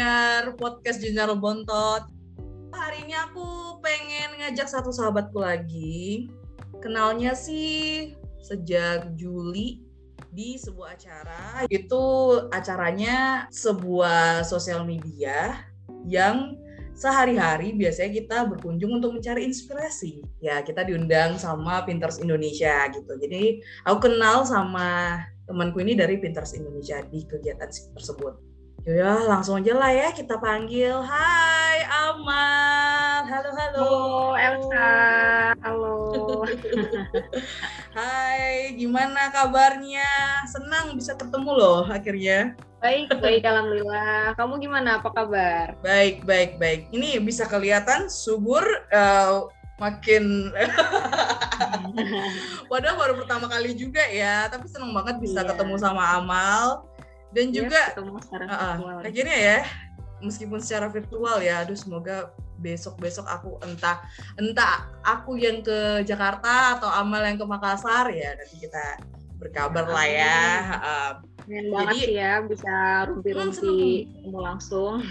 pendengar podcast Jurnal Bontot. Hari ini aku pengen ngajak satu sahabatku lagi. Kenalnya sih sejak Juli di sebuah acara. Itu acaranya sebuah sosial media yang sehari-hari biasanya kita berkunjung untuk mencari inspirasi. Ya, kita diundang sama Pinters Indonesia gitu. Jadi, aku kenal sama temanku ini dari Pinters Indonesia di kegiatan tersebut. Ya langsung aja lah ya kita panggil. Hai Amal. Halo halo. Halo Elsa. Halo. Hai, gimana kabarnya? Senang bisa ketemu loh akhirnya. Baik, baik alhamdulillah. Kamu gimana? Apa kabar? Baik, baik, baik. Ini bisa kelihatan subur uh, makin Padahal baru pertama kali juga ya, tapi seneng banget bisa iya. ketemu sama Amal dan iya, juga uh, akhirnya ya meskipun secara virtual ya aduh semoga besok besok aku entah entah aku yang ke Jakarta atau Amal yang ke Makassar ya nanti kita berkabar ya, lah ya uh, banget sih ya bisa rumpi-rumpi ketemu langsung.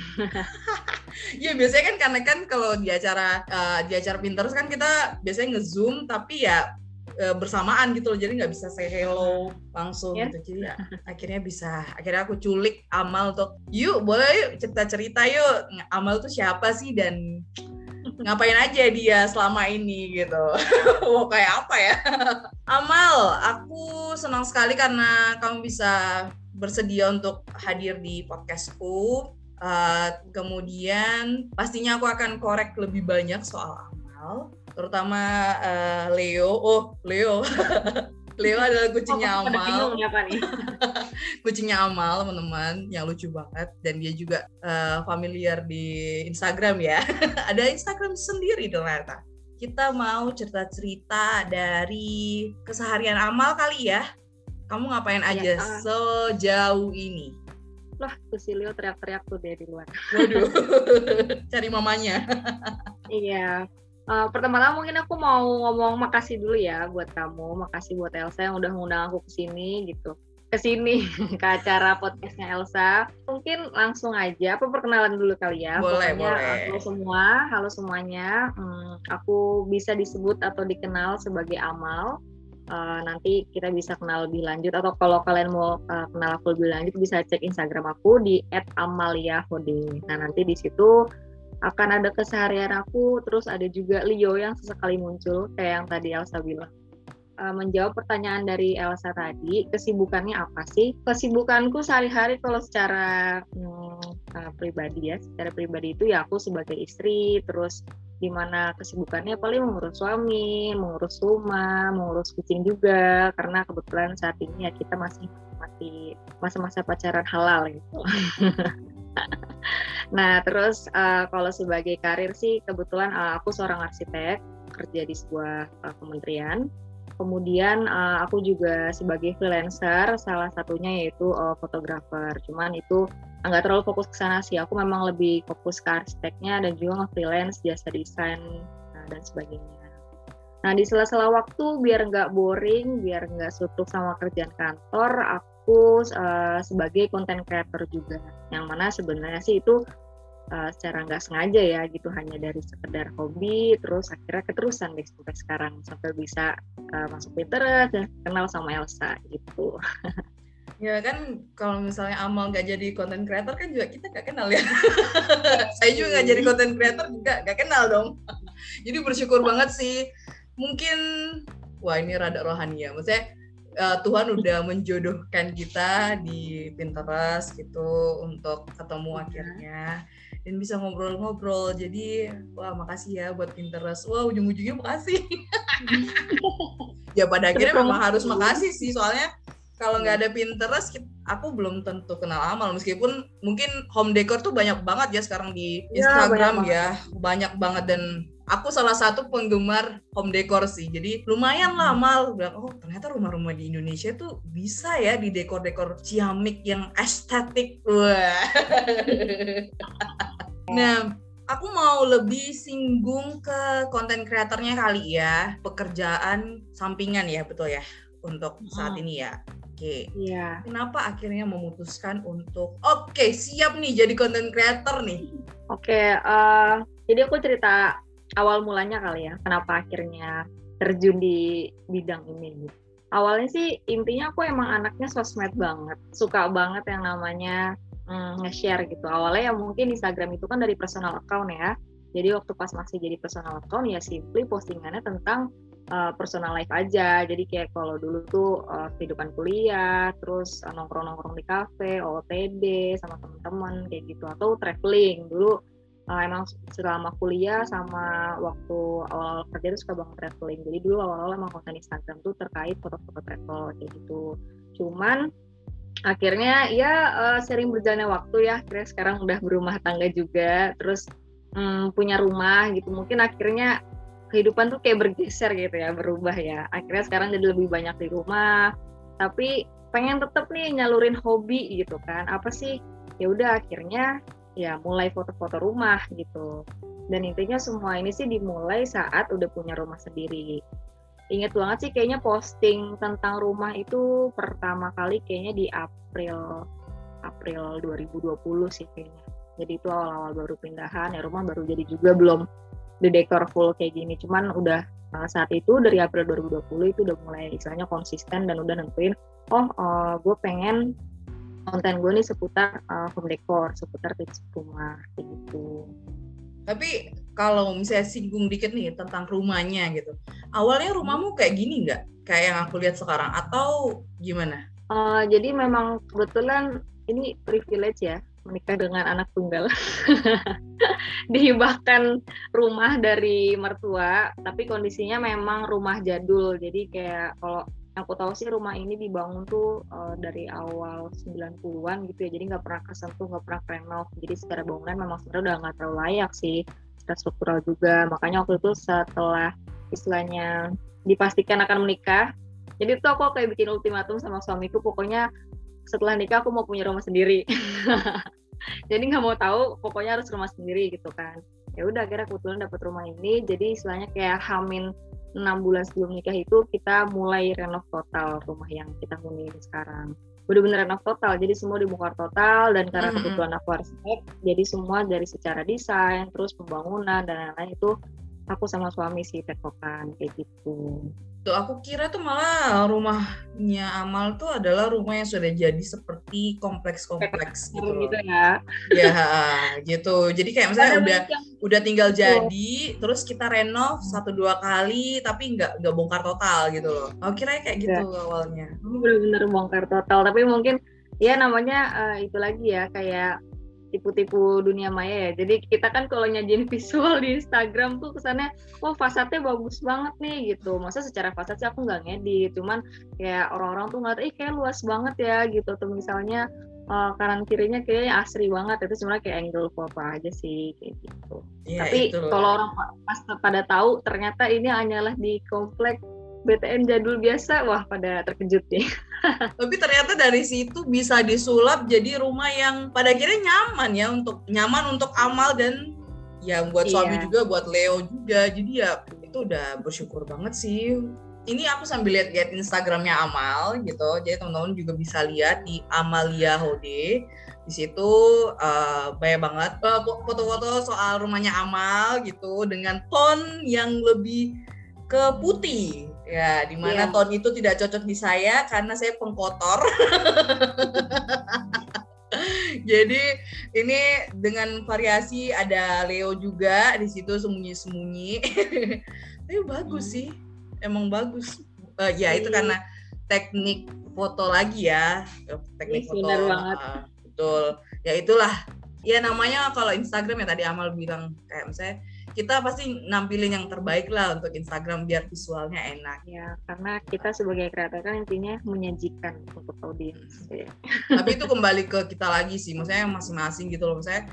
Iya biasanya kan karena kan kalau di acara uh, di acara Pinterest kan kita biasanya nge-zoom tapi ya uh, bersamaan gitu loh. Jadi nggak bisa say hello langsung yeah. gitu. Jadi ya, akhirnya bisa. Akhirnya aku culik Amal untuk yuk boleh yuk cerita cerita yuk. Amal tuh siapa sih dan ngapain aja dia selama ini gitu. Mau kayak apa ya? Amal aku senang sekali karena kamu bisa bersedia untuk hadir di podcastku. Uh, kemudian pastinya aku akan korek lebih banyak soal Amal terutama uh, Leo. Oh, Leo. Leo adalah kucingnya oh, Amal. nih? kucingnya Amal, teman-teman, yang lucu banget dan dia juga uh, familiar di Instagram ya. Ada Instagram sendiri ternyata. Kita mau cerita-cerita dari keseharian Amal kali ya. Kamu ngapain iya, aja ya, uh, sejauh ini? Lah, tuh si Leo teriak-teriak tuh dia di luar. Waduh, cari mamanya. iya, Uh, pertama-tama mungkin aku mau ngomong makasih dulu ya buat kamu, makasih buat Elsa yang udah ngundang aku ke sini gitu. Ke sini ke acara podcastnya Elsa. Mungkin langsung aja apa perkenalan dulu kali ya. Boleh, Pokoknya, boleh. Halo semua, halo semuanya. Hmm, aku bisa disebut atau dikenal sebagai Amal. Uh, nanti kita bisa kenal lebih lanjut atau kalau kalian mau uh, kenal aku lebih lanjut bisa cek Instagram aku di @amaliahode. Nah, nanti di situ akan ada keseharian aku terus ada juga Leo yang sesekali muncul kayak yang tadi Elsa bilang uh, menjawab pertanyaan dari Elsa tadi kesibukannya apa sih kesibukanku sehari-hari kalau secara hmm, uh, pribadi ya secara pribadi itu ya aku sebagai istri terus di mana kesibukannya paling mengurus suami, mengurus rumah, mengurus kucing juga karena kebetulan saat ini ya kita masih mati masa-masa pacaran halal gitu. nah, terus uh, kalau sebagai karir sih kebetulan uh, aku seorang arsitek kerja di sebuah uh, kementerian. Kemudian uh, aku juga sebagai freelancer, salah satunya yaitu fotografer. Cuman itu nggak terlalu fokus ke sana sih. Aku memang lebih fokus ke arsiteknya dan juga nge-freelance jasa desain uh, dan sebagainya. Nah di sela-sela waktu biar nggak boring, biar nggak sutuh sama kerjaan kantor, aku aku uh, sebagai content creator juga yang mana sebenarnya sih itu uh, secara nggak sengaja ya gitu hanya dari sekedar hobi terus akhirnya keterusan deh sampai sekarang sampai bisa uh, masuk Pinterest dan kenal sama Elsa gitu Ya kan kalau misalnya Amal nggak jadi content creator kan juga kita nggak kenal ya. Saya juga nggak jadi content creator juga nggak kenal dong. jadi bersyukur banget sih. Mungkin wah ini rada rohani ya. Maksudnya uh, Tuhan udah menjodohkan kita di Pinterest gitu untuk ketemu iya. akhirnya dan bisa ngobrol-ngobrol. Jadi wah makasih ya buat Pinterest. Wah ujung-ujungnya makasih. ya pada akhirnya memang harus makasih sih soalnya kalau nggak ada Pinterest aku belum tentu kenal amal meskipun mungkin home decor tuh banyak banget ya sekarang di iya, Instagram ya, banyak, ya. Banget. banyak banget dan aku salah satu penggemar home decor sih. Jadi lumayan lah hmm. mal bilang oh ternyata rumah-rumah di Indonesia tuh bisa ya di dekor-dekor ciamik yang estetik. Wah. nah, aku mau lebih singgung ke konten kreatornya kali ya, pekerjaan sampingan ya, betul ya untuk saat hmm. ini ya. Oke. Iya. Kenapa akhirnya memutuskan untuk oke okay, siap nih jadi content creator nih? Oke, okay, uh, eh, jadi aku cerita awal mulanya kali ya. Kenapa akhirnya terjun di bidang ini? Awalnya sih intinya aku emang anaknya sosmed banget, suka banget yang namanya mm, nge-share gitu. Awalnya ya mungkin Instagram itu kan dari personal account ya. Jadi waktu pas masih jadi personal account ya simply postingannya tentang uh, personal life aja. Jadi kayak kalau dulu tuh uh, kehidupan kuliah, terus uh, nongkrong-nongkrong di kafe, OTD sama teman-teman kayak gitu atau traveling. Dulu uh, emang selama kuliah sama waktu awal kerja tuh suka banget traveling. Jadi dulu awal-awal emang konten Instagram tuh terkait foto-foto travel kayak gitu. Cuman akhirnya ya uh, sering berjalannya waktu ya. Akhirnya sekarang udah berumah tangga juga, terus um, punya rumah gitu. Mungkin akhirnya kehidupan tuh kayak bergeser gitu ya berubah ya akhirnya sekarang jadi lebih banyak di rumah tapi pengen tetap nih nyalurin hobi gitu kan apa sih ya udah akhirnya ya mulai foto-foto rumah gitu. Dan intinya semua ini sih dimulai saat udah punya rumah sendiri. Inget banget sih kayaknya posting tentang rumah itu pertama kali kayaknya di April April 2020 sih kayaknya. Jadi itu awal-awal baru pindahan ya rumah baru jadi juga belum di dekor full kayak gini. Cuman udah uh, saat itu dari April 2020 itu udah mulai istilahnya konsisten dan udah nentuin oh uh, gue pengen konten gue nih seputar uh, home decor seputar tips rumah kayak gitu. Tapi kalau misalnya singgung dikit nih tentang rumahnya gitu awalnya rumahmu kayak gini nggak? Kayak yang aku lihat sekarang atau gimana? Uh, jadi memang kebetulan ini privilege ya menikah dengan anak tunggal. Dihibahkan rumah dari mertua tapi kondisinya memang rumah jadul. Jadi kayak kalau aku tahu sih rumah ini dibangun tuh uh, dari awal 90-an gitu ya. Jadi nggak pernah kesentuh nggak pernah renov. Jadi secara bangunan memang sebenarnya udah nggak terlalu layak sih. Secara struktural juga. Makanya waktu itu setelah istilahnya dipastikan akan menikah jadi tuh aku kayak bikin ultimatum sama suamiku pokoknya setelah nikah aku mau punya rumah sendiri. Jadi nggak mau tahu pokoknya harus rumah sendiri gitu kan ya udah akhirnya kebetulan dapat rumah ini. Jadi istilahnya kayak hamin enam bulan sebelum nikah itu kita mulai renov total rumah yang kita huni sekarang. Bener-bener renov total. Jadi semua dibongkar total dan karena kebetulan aku arsitek jadi semua dari secara desain terus pembangunan dan lain-lain itu aku sama suami sih tektokan kayak gitu Tuh, aku kira tuh malah rumahnya Amal tuh adalah rumah yang sudah jadi seperti kompleks-kompleks gitu. gitu ya. Ya, gitu. Jadi kayak misalnya udah yang... udah tinggal jadi, terus kita renov satu dua kali, tapi nggak nggak bongkar total gitu loh. Aku kira kayak gitu ya. awalnya. Bener-bener bongkar total, tapi mungkin ya namanya uh, itu lagi ya kayak tipu-tipu dunia maya ya. Jadi kita kan kalau nyajin visual di Instagram tuh kesannya, wah fasadnya bagus banget nih gitu. Masa secara fasad sih aku nggak ngedit, cuman kayak orang-orang tuh ngeliat, eh kayak luas banget ya gitu. Tuh misalnya uh, kanan kirinya kayaknya asri banget, itu sebenarnya kayak angle foto aja sih kayak gitu. Ya, Tapi kalau orang pas pada tahu ternyata ini hanyalah di komplek BTN jadul biasa, wah pada terkejut nih. Tapi ternyata dari situ bisa disulap jadi rumah yang pada akhirnya nyaman ya untuk nyaman untuk Amal dan yang buat iya. suami juga, buat Leo juga. Jadi ya itu udah bersyukur banget sih. Ini aku sambil lihat-lihat Instagramnya Amal gitu, jadi teman-teman juga bisa lihat di Amalia Hode. Di situ uh, banyak banget uh, foto-foto soal rumahnya Amal gitu dengan tone yang lebih ke putih Ya, di mana yeah. ton itu tidak cocok di saya karena saya pengkotor. Jadi ini dengan variasi ada Leo juga di situ sembunyi-sembunyi. Tapi bagus hmm. sih, emang bagus. Uh, ya itu iya. karena teknik foto lagi ya, teknik iya, foto. banget. Uh, betul. Ya itulah. Ya namanya kalau Instagram ya tadi Amal bilang kayak misalnya kita pasti nampilin yang terbaik lah untuk Instagram biar visualnya enak. Ya, karena kita sebagai kreator kan intinya menyajikan untuk audiens. Ya. Tapi itu kembali ke kita lagi sih, maksudnya masing-masing gitu loh. Saya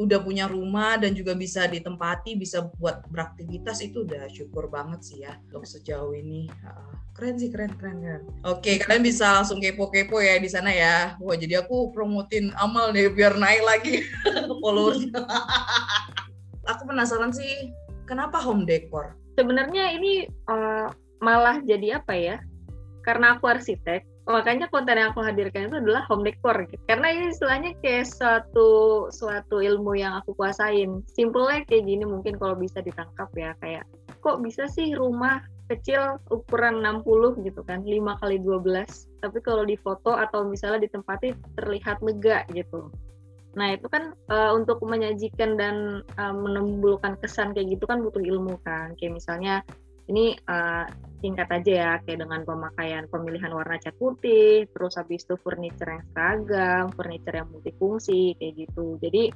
udah punya rumah dan juga bisa ditempati, bisa buat beraktivitas itu udah syukur banget sih ya untuk sejauh ini. keren sih, keren, keren, keren. Oke, kalian bisa langsung kepo-kepo ya di sana ya. Wah, jadi aku promotin amal deh biar naik lagi followersnya. Aku penasaran sih kenapa home decor? Sebenarnya ini uh, malah jadi apa ya? Karena aku arsitek, makanya konten yang aku hadirkan itu adalah home decor gitu. karena ini istilahnya kayak suatu suatu ilmu yang aku kuasain simpelnya kayak gini mungkin kalau bisa ditangkap ya kayak kok bisa sih rumah kecil ukuran 60 gitu kan 5 kali 12 tapi kalau di foto atau misalnya ditempati terlihat lega gitu nah itu kan uh, untuk menyajikan dan uh, menimbulkan kesan kayak gitu kan butuh ilmu kan. Kayak misalnya ini uh, singkat aja ya kayak dengan pemakaian pemilihan warna cat putih terus habis itu furniture yang seragam furniture yang multifungsi kayak gitu. Jadi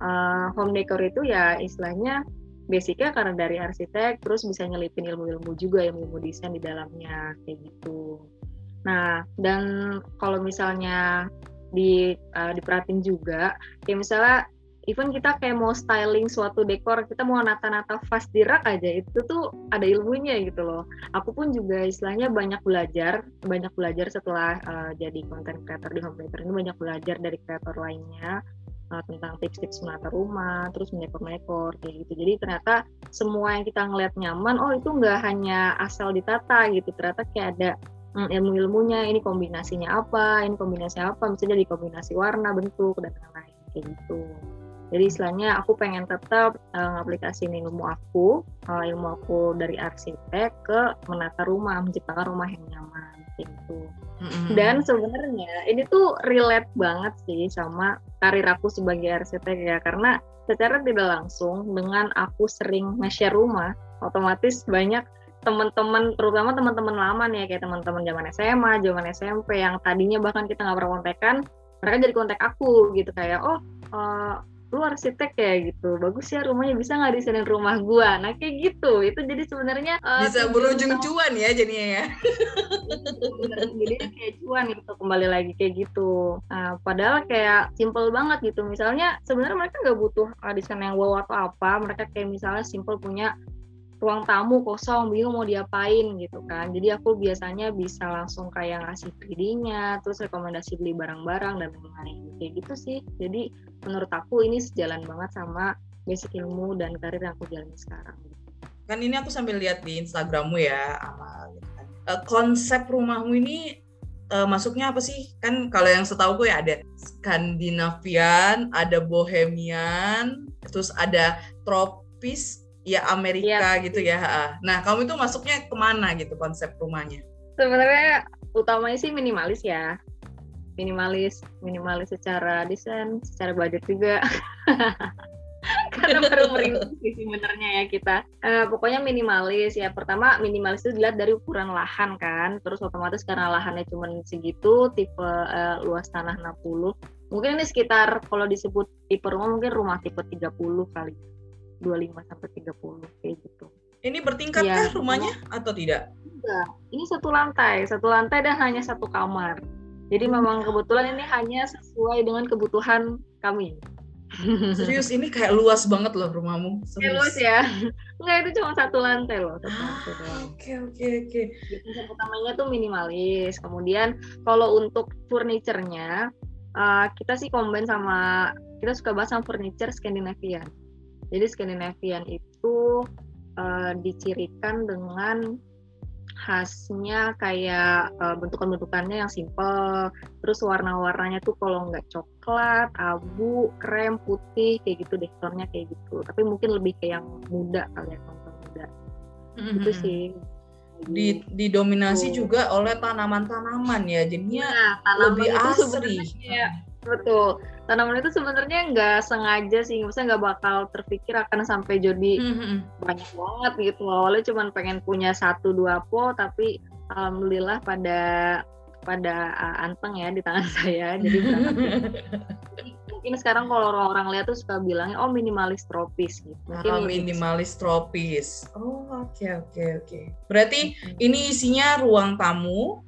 uh, home decor itu ya istilahnya basicnya karena dari arsitek terus bisa nyelipin ilmu-ilmu juga ilmu-ilmu desain di dalamnya kayak gitu. Nah dan kalau misalnya di uh, diperhatiin juga kayak misalnya even kita kayak mau styling suatu dekor kita mau nata-nata vas di rak aja itu tuh ada ilmunya gitu loh aku pun juga istilahnya banyak belajar banyak belajar setelah uh, jadi content creator di home ini banyak belajar dari kreator lainnya uh, tentang tips-tips menata rumah, terus mendekor-mekor kayak gitu. Jadi ternyata semua yang kita ngeliat nyaman, oh itu nggak hanya asal ditata gitu, ternyata kayak ada hmm, ilmu-ilmunya, ini kombinasinya apa, ini kombinasi apa, misalnya jadi kombinasi warna, bentuk dan lain-lain kayak gitu. Jadi istilahnya aku pengen tetap uh, ngaplikasiin ilmu aku, uh, ilmu aku dari arsitek ke menata rumah, menciptakan rumah yang nyaman gitu. Mm-hmm. Dan sebenarnya ini tuh relate banget sih sama karir aku sebagai arsitek ya karena secara tidak langsung dengan aku sering nge-share rumah, otomatis banyak teman-teman terutama teman-teman lama nih ya kayak teman-teman zaman SMA, zaman SMP yang tadinya bahkan kita nggak pernah kontekan, mereka jadi kontak aku gitu kayak oh uh, lu arsitek ya gitu. Bagus ya rumahnya bisa nggak desainin rumah gua? Nah kayak gitu. Itu jadi sebenarnya uh, bisa berujung cuan ya jadinya ya. Jadi kayak cuan gitu kembali lagi kayak gitu. Nah, padahal kayak simple banget gitu. Misalnya sebenarnya mereka nggak butuh desain yang wow atau apa. Mereka kayak misalnya simple punya ruang tamu kosong bingung mau diapain gitu kan. Jadi aku biasanya bisa langsung kayak ngasih 3 terus rekomendasi beli barang-barang dan lain-lain. Kayak gitu sih. Jadi menurut aku ini sejalan banget sama basic ilmu dan karir yang aku jalani sekarang. Kan ini aku sambil lihat di Instagrammu ya Amal gitu kan. uh, konsep rumahmu ini uh, masuknya apa sih? Kan kalau yang setahu gue ya ada Skandinavian ada Bohemian terus ada tropis ya Amerika ya. gitu ya. Nah, kamu itu masuknya ke mana gitu konsep rumahnya? Sebenarnya utamanya sih minimalis ya. Minimalis, minimalis secara desain, secara budget juga. Karena baru merintis sih sebenarnya ya kita. Uh, pokoknya minimalis ya. Pertama minimalis itu dilihat dari ukuran lahan kan. Terus otomatis karena lahannya cuma segitu, tipe uh, luas tanah 60. Mungkin ini sekitar kalau disebut tipe rumah mungkin rumah tipe 30 kali 25 sampai 30 kayak gitu. Ini bertingkat ya, rumahnya atau tidak? Enggak. Ini satu lantai, satu lantai dan hanya satu kamar. Jadi hmm. memang kebetulan ini hanya sesuai dengan kebutuhan kami. Serius ini kayak luas banget loh rumahmu. Kayak luas ya. Enggak itu cuma satu lantai loh. Ah, oke oke oke. Konsep utamanya tuh minimalis. Kemudian kalau untuk furniturnya uh, kita sih combine sama kita suka bahas sama furniture Scandinavian. Jadi Scandinavian itu uh, dicirikan dengan khasnya kayak uh, bentukan-bentukannya yang simple, terus warna-warnanya tuh kalau nggak coklat, abu, krem, putih kayak gitu deh tonnya kayak gitu. Tapi mungkin lebih kayak yang muda kali ya nonton muda. Mm-hmm. Itu sih. Di, didominasi oh. juga oleh tanaman-tanaman ya, jadinya ya, lebih asri. Betul. Tanaman itu sebenarnya nggak sengaja sih. Maksudnya nggak bakal terpikir akan sampai jadi mm-hmm. banyak banget gitu awalnya cuma pengen punya satu dua po tapi alhamdulillah pada pada uh, anteng ya di tangan saya. Jadi mungkin sekarang kalau orang-orang lihat tuh suka bilangnya oh minimalis tropis gitu. Mungkin oh, minimalis tropis. Oh oke okay, oke okay, oke. Okay. berarti mm-hmm. ini isinya ruang tamu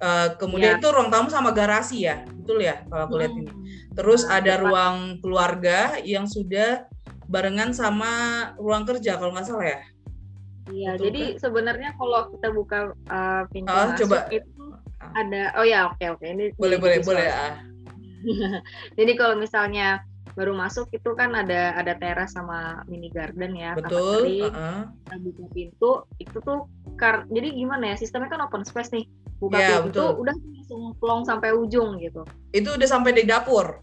uh, kemudian ya. itu ruang tamu sama garasi ya betul ya kalau aku lihat hmm. ini Terus ada ruang keluarga yang sudah barengan sama ruang kerja kalau nggak salah ya. Iya, Betul, jadi kan? sebenarnya kalau kita buka uh, pintu oh, masuk coba. itu ada oh ya oke okay, oke okay. ini boleh boleh boleh ya. jadi kalau misalnya baru masuk itu kan ada ada teras sama mini garden ya betul uh -uh. buka pintu itu tuh kar jadi gimana ya sistemnya kan open space nih buka yeah, pintu betul. udah langsung plong sampai ujung gitu. Itu udah sampai di dapur?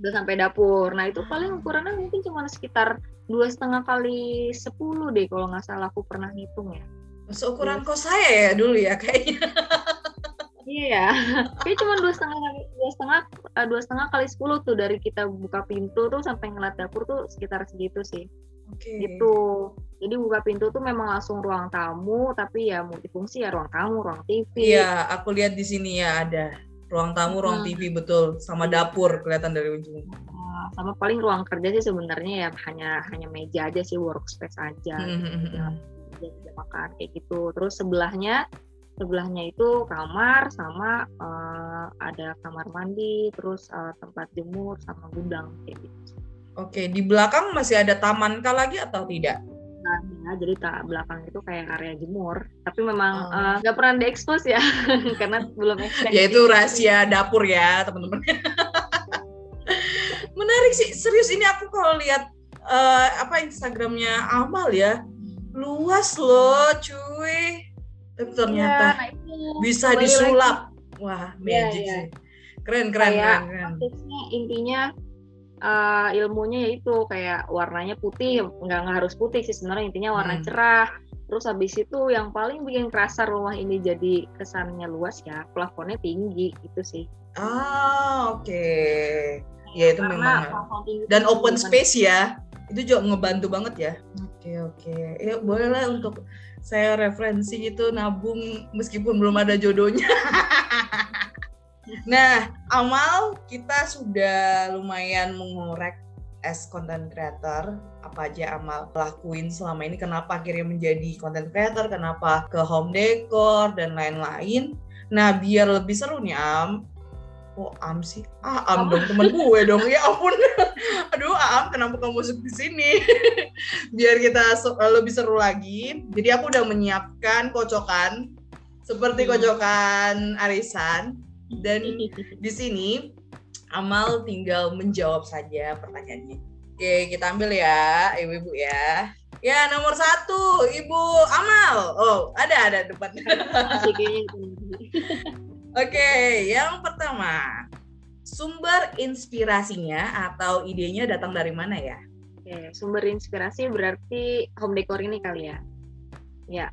Udah sampai dapur. Nah itu paling ukurannya mungkin cuma sekitar dua setengah kali sepuluh deh kalau nggak salah aku pernah ngitung ya. Seukuran yes. kos saya ya dulu ya kayaknya. Iya, kayak cuma dua setengah dua setengah eh, dua setengah kali sepuluh tuh dari kita buka pintu tuh sampai ngeliat dapur tuh sekitar segitu sih. Oke. Okay. Itu. Jadi buka pintu tuh memang langsung ruang tamu, tapi ya multifungsi ya ruang tamu, ruang TV. Iya, aku lihat di sini ya ada ruang tamu, ruang hmm. TV betul, sama dapur kelihatan dari ujung. Nah, sama paling ruang kerja sih sebenarnya ya hanya hanya meja aja sih workspace aja. Hmm. hmm, hmm ya, ya, makan kayak gitu. Terus sebelahnya sebelahnya itu kamar sama uh, ada kamar mandi terus uh, tempat jemur sama gudang kayak gitu. Oke, di belakang masih ada taman kah lagi atau tidak? Nah, ya, jadi tak belakang itu kayak area jemur, tapi memang oh. uh, nggak pernah diekspos ya, karena belum Ya itu rahasia dapur ya teman-teman. Menarik sih, serius ini aku kalau lihat uh, apa Instagramnya Amal ya, luas loh, cuy tapi ternyata ya, nah itu. bisa disulap lagi. wah iya, magic ya, ya. sih keren keren kayak, keren, keren. intinya uh, ilmunya yaitu kayak warnanya putih nggak nggak harus putih sih sebenarnya intinya warna hmm. cerah terus habis itu yang paling bikin kerasa rumah ini jadi kesannya luas ya plafonnya tinggi gitu sih ah oke okay. ya itu Karena memang dan open space ya itu juga ngebantu banget ya oke okay, oke okay. ya boleh lah untuk saya referensi itu nabung meskipun belum ada jodohnya. nah, Amal kita sudah lumayan mengorek as content creator. Apa aja Amal lakuin selama ini? Kenapa akhirnya menjadi content creator? Kenapa ke home decor dan lain-lain? Nah biar lebih seru nih Am. Oh Am sih? Ah Am dong temen gue dong. Ya ampun. Aduh Am kenapa kamu masuk di sini? Biar kita lebih seru lagi. Jadi aku udah menyiapkan kocokan. Seperti hmm. kocokan arisan dan di sini Amal tinggal menjawab saja pertanyaannya oke kita ambil ya ibu-ibu ya Ya, nomor satu, Ibu Amal. Oh, ada, ada depannya. Oke, yang pertama, sumber inspirasinya atau idenya datang dari mana ya? Oke, sumber inspirasi berarti home decor ini kali ya. Ya,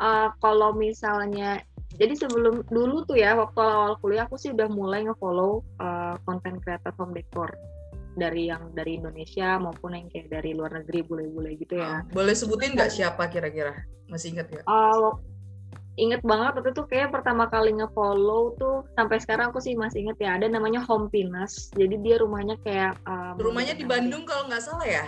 uh, kalau misalnya, jadi sebelum dulu tuh ya waktu awal kuliah aku sih udah mulai ngefollow uh, content creator home decor. Dari yang dari Indonesia maupun yang kayak dari luar negeri bule-bule gitu ya. Boleh sebutin nggak siapa kira-kira? Masih ingat ya? Uh, inget banget waktu itu kayak pertama kali ngefollow tuh sampai sekarang aku sih masih inget ya ada namanya Home Pinas jadi dia rumahnya kayak um, rumahnya di Bandung kalau nggak salah ya?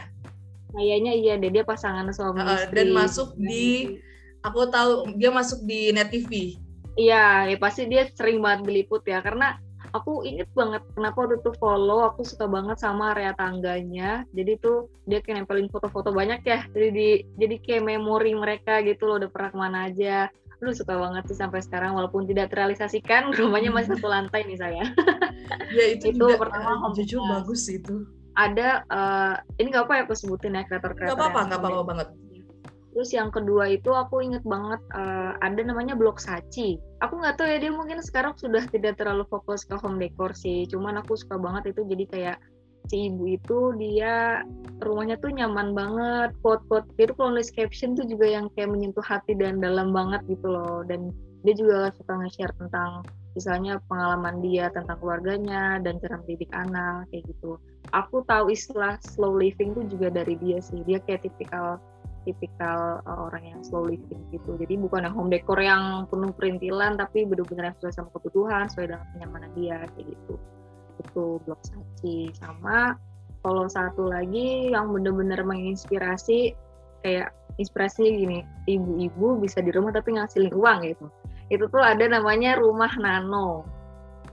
Kayaknya iya deh dia pasangan suami uh, istri. dan masuk di aku tahu dia masuk di net TV iya ya pasti dia sering banget diliput ya. Karena aku inget banget kenapa waktu itu follow aku suka banget sama area tangganya. Jadi tuh dia kayak nempelin foto-foto banyak ya. Jadi di jadi kayak memori mereka gitu loh udah pernah ke mana aja. Lu suka banget sih sampai sekarang walaupun tidak terrealisasikan. Rumahnya masih satu lantai nih saya. Ya itu, itu juga, pertama uh, jujur bagus itu. Ada uh, ini gak apa ya aku sebutin ya kreator-kreator gak apa-apa gak apa-apa banget terus yang kedua itu aku inget banget uh, ada namanya blok saci. Aku nggak tahu ya dia mungkin sekarang sudah tidak terlalu fokus ke home decor sih. Cuman aku suka banget itu jadi kayak si ibu itu dia rumahnya tuh nyaman banget. Quote-quote itu kalau nulis caption tuh juga yang kayak menyentuh hati dan dalam banget gitu loh. Dan dia juga suka nge-share tentang misalnya pengalaman dia tentang keluarganya dan cara mendidik anak kayak gitu. Aku tahu istilah slow living tuh juga dari dia sih. Dia kayak tipikal tipikal uh, orang yang slow living gitu. Jadi bukan yang home decor yang penuh perintilan tapi benar-benar sesuai sama kebutuhan sesuai dengan kenyamanan dia kayak gitu. Itu blog saji sama kalau satu lagi yang bener-bener menginspirasi kayak inspirasinya gini ibu-ibu bisa di rumah tapi ngasilin uang gitu. Itu tuh ada namanya rumah nano.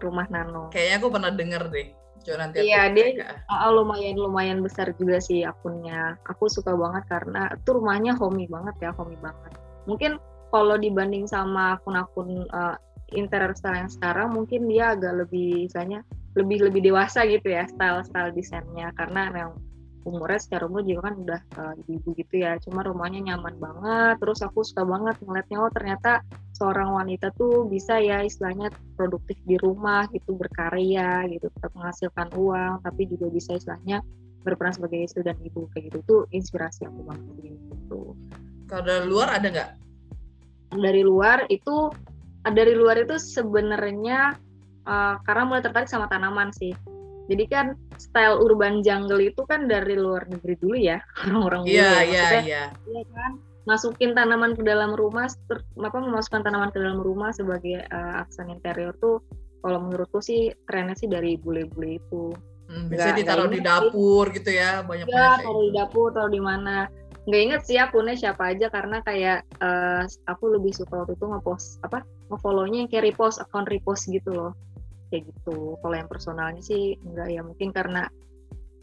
Rumah nano. Kayaknya aku pernah denger deh Coba nanti iya dia uh, lumayan lumayan besar juga sih akunnya. Aku suka banget karena itu rumahnya homey banget ya homey banget. Mungkin kalau dibanding sama akun-akun uh, interior style yang sekarang mungkin dia agak lebih misalnya lebih lebih dewasa gitu ya style style desainnya. Karena memang umurnya secara umur juga kan udah uh, ibu gitu ya. Cuma rumahnya nyaman banget terus aku suka banget ngeliatnya oh ternyata seorang wanita tuh bisa ya istilahnya produktif di rumah gitu berkarya gitu tetap menghasilkan uang tapi juga bisa istilahnya berperan sebagai istri dan ibu kayak gitu. Tuh inspirasi aku banget gitu. Kalau dari luar ada nggak? Dari luar itu dari luar itu sebenarnya uh, karena mulai tertarik sama tanaman sih jadi kan style urban jungle itu kan dari luar negeri dulu ya orang-orang dulu. Iya ya. iya iya. Iya kan masukin tanaman ke dalam rumah, ter, apa memasukkan tanaman ke dalam rumah sebagai uh, aksen interior tuh kalau menurutku sih trennya sih dari bule-bule itu. Hmm, bisa ditaruh di dapur sih. gitu ya banyak ya, taruh di dapur taruh di mana nggak inget sih akunnya siapa aja karena kayak uh, aku lebih suka waktu itu ngepost apa ngefollownya yang kayak repost akun repost gitu loh kayak gitu. Kalau yang personalnya sih enggak ya mungkin karena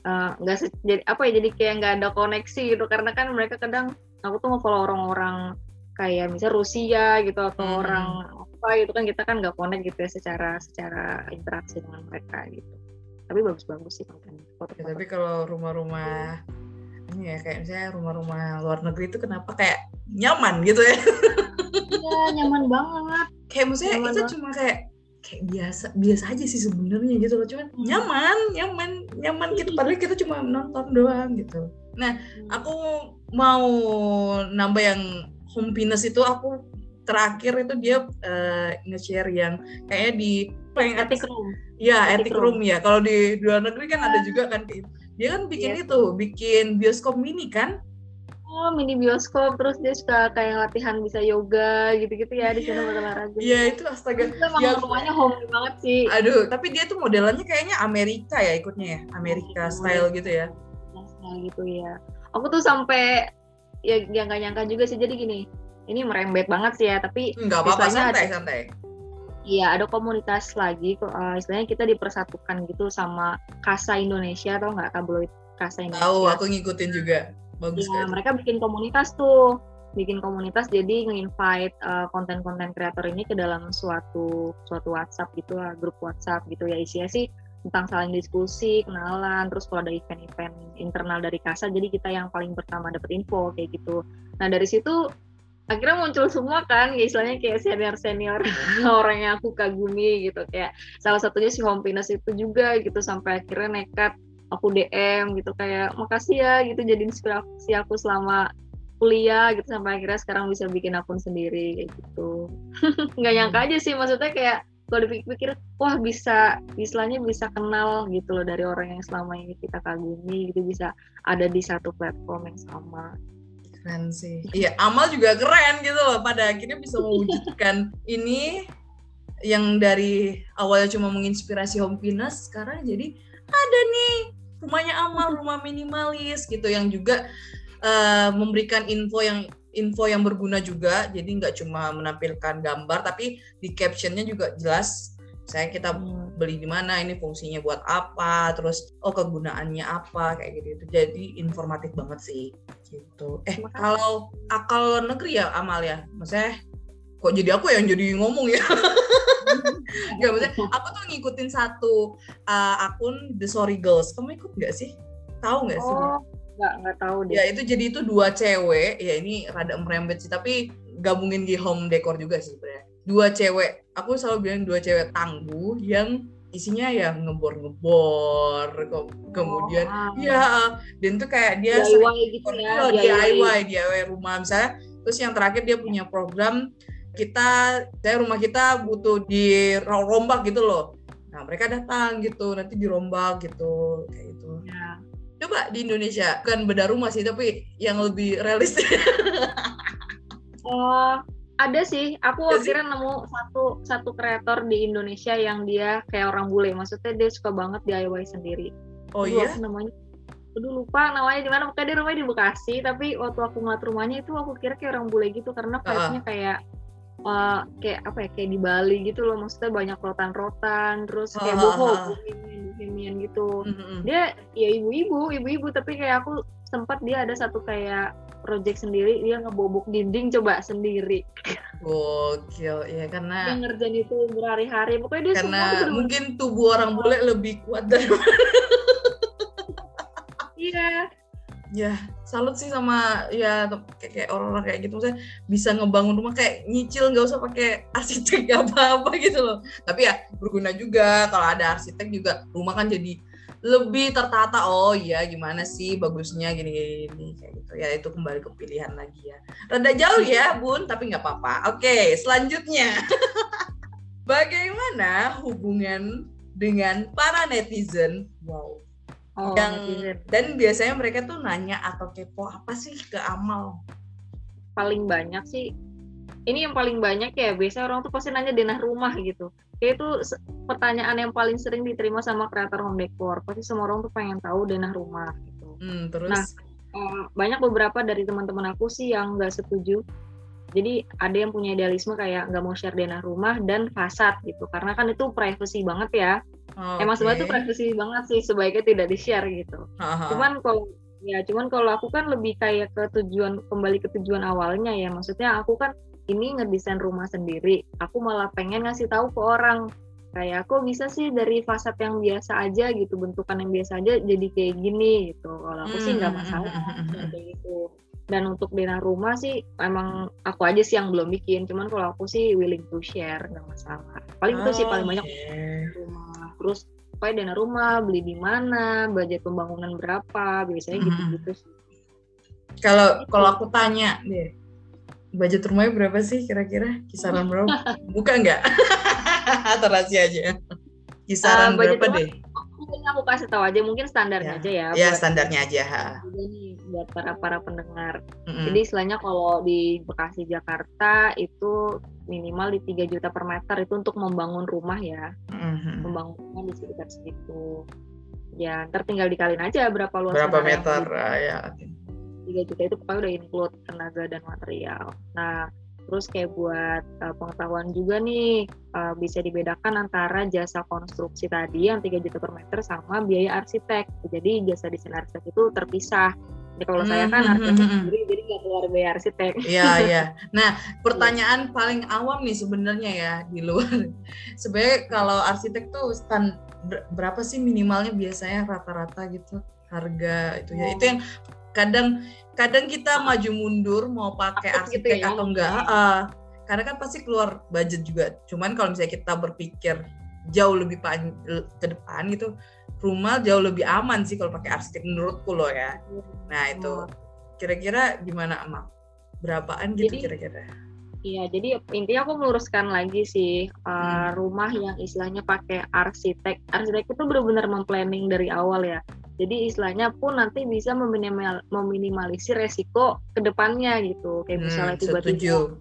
uh, enggak jadi apa ya jadi kayak nggak ada koneksi gitu. Karena kan mereka kadang aku tuh nge-follow orang-orang kayak misalnya Rusia gitu atau hmm. orang apa gitu kan kita kan nggak connect gitu ya secara secara interaksi dengan mereka gitu. Tapi bagus-bagus sih kontennya ya, tapi kalau rumah-rumah ini ya kayak misalnya rumah-rumah luar negeri itu kenapa kayak nyaman gitu ya? Iya nyaman banget. Kayak maksudnya nyaman itu banget. cuma kayak kayak biasa biasa aja sih sebenarnya gitu loh cuman hmm. nyaman nyaman nyaman gitu padahal kita cuma nonton doang gitu nah hmm. aku mau nambah yang home fitness itu aku terakhir itu dia uh, nge-share yang kayaknya di playing attic room ya attic room. room ya kalau di luar negeri kan ada ah. juga kan dia kan bikin yeah. itu bikin bioskop mini kan oh mini bioskop. Terus dia suka kayak latihan bisa yoga gitu-gitu ya di sana buat olahraga. Iya itu astaga. Itu ya, rumahnya home banget sih. aduh tapi dia tuh modelannya kayaknya Amerika ya ikutnya ya? Amerika oh, style gitu ya? Style gitu ya. Aku tuh sampai ya yang gak nyangka juga sih. Jadi gini ini merembet banget sih ya tapi nggak apa-apa santai ada, santai. Iya, ada komunitas lagi, uh, istilahnya kita dipersatukan gitu sama Kasa Indonesia atau nggak tabloid Kasa Indonesia. Tahu, aku ngikutin juga bagus ya, mereka bikin komunitas tuh. Bikin komunitas jadi nge-invite uh, konten-konten kreator ini ke dalam suatu suatu WhatsApp gitu lah, grup WhatsApp gitu. Ya isinya sih tentang saling diskusi, kenalan, terus kalau ada event-event internal dari Kasa, jadi kita yang paling pertama dapat info kayak gitu. Nah dari situ akhirnya muncul semua kan, ya istilahnya kayak senior-senior orang yang aku kagumi gitu, kayak salah satunya si Home Pinus itu juga gitu, sampai akhirnya nekat aku DM gitu kayak makasih ya gitu jadi inspirasi aku selama kuliah gitu sampai akhirnya sekarang bisa bikin akun sendiri kayak gitu. Nggak nyangka hmm. aja sih maksudnya kayak kalau dipikir-pikir wah bisa istilahnya bisa kenal gitu loh dari orang yang selama ini kita kagumi gitu bisa ada di satu platform yang sama. Keren sih. Iya Amal juga keren gitu loh pada akhirnya bisa mewujudkan ini yang dari awalnya cuma menginspirasi home fitness sekarang jadi ada nih rumahnya amal rumah minimalis gitu yang juga uh, memberikan info yang info yang berguna juga. Jadi nggak cuma menampilkan gambar tapi di captionnya juga jelas saya kita hmm. beli di mana ini fungsinya buat apa terus oh kegunaannya apa kayak gitu, -gitu. jadi informatif banget sih gitu. Eh kalau akal negeri ya amal ya? Maksudnya kok jadi aku yang jadi ngomong ya Gak maksudnya aku tuh ngikutin satu uh, akun The Sorry Girls. Kamu ikut gak sih? Tahu nggak sih? Oh nggak nggak tahu deh. Ya itu jadi itu dua cewek. Ya ini rada merembet sih tapi gabungin di home decor juga sih sebenarnya. Dua cewek aku selalu bilang dua cewek tangguh yang isinya ya ngebor-ngebor kemudian oh, ya dan tuh kayak dia DIY gitu ya DIY DIY rumah. Misalnya terus yang terakhir dia punya program kita saya rumah kita butuh dirombak gitu loh. Nah mereka datang gitu nanti dirombak gitu kayak gitu. Ya. coba di Indonesia kan beda rumah sih tapi yang lebih realistis. Oh ada sih. Aku akhirnya nemu satu satu kreator di Indonesia yang dia kayak orang bule. Maksudnya dia suka banget DIY sendiri. Oh iya? namanya Aduh lupa namanya di mana. Pokoknya dia rumahnya di Bekasi tapi waktu aku ngeliat rumahnya itu aku kira kayak orang bule gitu karena vibe-nya uh. kayak uh, kayak apa ya kayak di Bali gitu loh maksudnya banyak rotan-rotan terus kayak oh, boho bohemian gitu. Mm-hmm. dia ya ibu-ibu ibu-ibu tapi kayak aku sempat dia ada satu kayak project sendiri dia ngebobok dinding coba sendiri. Gokil ya karena dia ngerjain itu berhari-hari pokoknya dia karena semua mungkin tubuh orang bule lebih kuat dari iya ya salut sih sama ya kayak, orang-orang kayak gitu. Saya bisa ngebangun rumah kayak nyicil nggak usah pakai arsitek apa-apa gitu loh. Tapi ya berguna juga. Kalau ada arsitek juga rumah kan jadi lebih tertata. Oh iya gimana sih bagusnya gini gini kayak gitu. Ya itu kembali ke pilihan lagi ya. Rada jauh ya bun tapi nggak apa-apa. Oke selanjutnya. Bagaimana hubungan dengan para netizen? Wow oh, yang netizen. dan biasanya mereka tuh nanya atau kepo apa sih ke Amal? Paling banyak sih ini yang paling banyak ya biasanya orang tuh pasti nanya denah rumah gitu. Kayak itu pertanyaan yang paling sering diterima sama kreator home decor pasti semua orang tuh pengen tahu denah rumah gitu. Hmm, terus? nah banyak beberapa dari teman-teman aku sih yang nggak setuju. Jadi ada yang punya idealisme kayak nggak mau share denah rumah dan fasad gitu karena kan itu privacy banget ya okay. emang sebenarnya itu privacy banget sih sebaiknya tidak di share gitu. Aha. cuman kalau ya cuman kalau aku kan lebih kayak ke tujuan kembali ke tujuan awalnya ya. Maksudnya aku kan ini ngedesain rumah sendiri aku malah pengen ngasih tahu ke orang. Kayak aku bisa sih dari fasad yang biasa aja gitu bentukan yang biasa aja jadi kayak gini? Gitu. Kalau aku sih nggak hmm, masalah kayak gitu dan untuk denah rumah sih emang aku aja sih yang belum bikin. Cuman kalau aku sih willing to share nggak masalah. Paling oh, itu sih paling banyak okay. rumah. Terus apa dana rumah beli di mana budget pembangunan berapa biasanya gitu gitu sih. Kalau kalau aku tanya deh budget rumahnya berapa sih kira-kira? Kisaran berapa? Buka nggak? Atau rahasia aja. Kisaran uh, berapa rumah, deh mungkin aku kasih tahu aja mungkin standarnya ya. aja ya ya standarnya aja ha. nih buat para para pendengar mm-hmm. jadi istilahnya kalau di Bekasi Jakarta itu minimal di 3 juta per meter itu untuk membangun rumah ya mm-hmm. membangun rumah di sekitar situ ya ntar tinggal dikaliin aja berapa luas berapa meter uh, ya 3 juta itu pokoknya udah include tenaga dan material nah Terus kayak buat uh, pengetahuan juga nih uh, bisa dibedakan antara jasa konstruksi tadi yang 3 juta per meter sama biaya arsitek. Jadi jasa desain arsitek itu terpisah. Jadi kalau hmm, saya kan hmm, arsitek hmm, sendiri jadi nggak keluar biaya arsitek. Iya iya. Nah pertanyaan paling awam nih sebenarnya ya di luar. Sebenarnya kalau arsitek tuh stand berapa sih minimalnya biasanya rata-rata gitu harga itu ya. Itu yang kadang kadang kita maju mundur mau pakai arsitek gitu ya? atau enggak uh, karena kan pasti keluar budget juga cuman kalau misalnya kita berpikir jauh lebih ke depan gitu rumah jauh lebih aman sih kalau pakai arsitek menurutku loh ya nah itu kira-kira gimana emak berapaan gitu kira-kira Iya, jadi intinya aku meluruskan lagi sih uh, hmm. rumah yang istilahnya pakai arsitek. Arsitek itu benar-benar memplanning dari awal ya. Jadi istilahnya pun nanti bisa meminimal, meminimalisir resiko ke depannya gitu. Kayak hmm, misalnya tiba-tiba,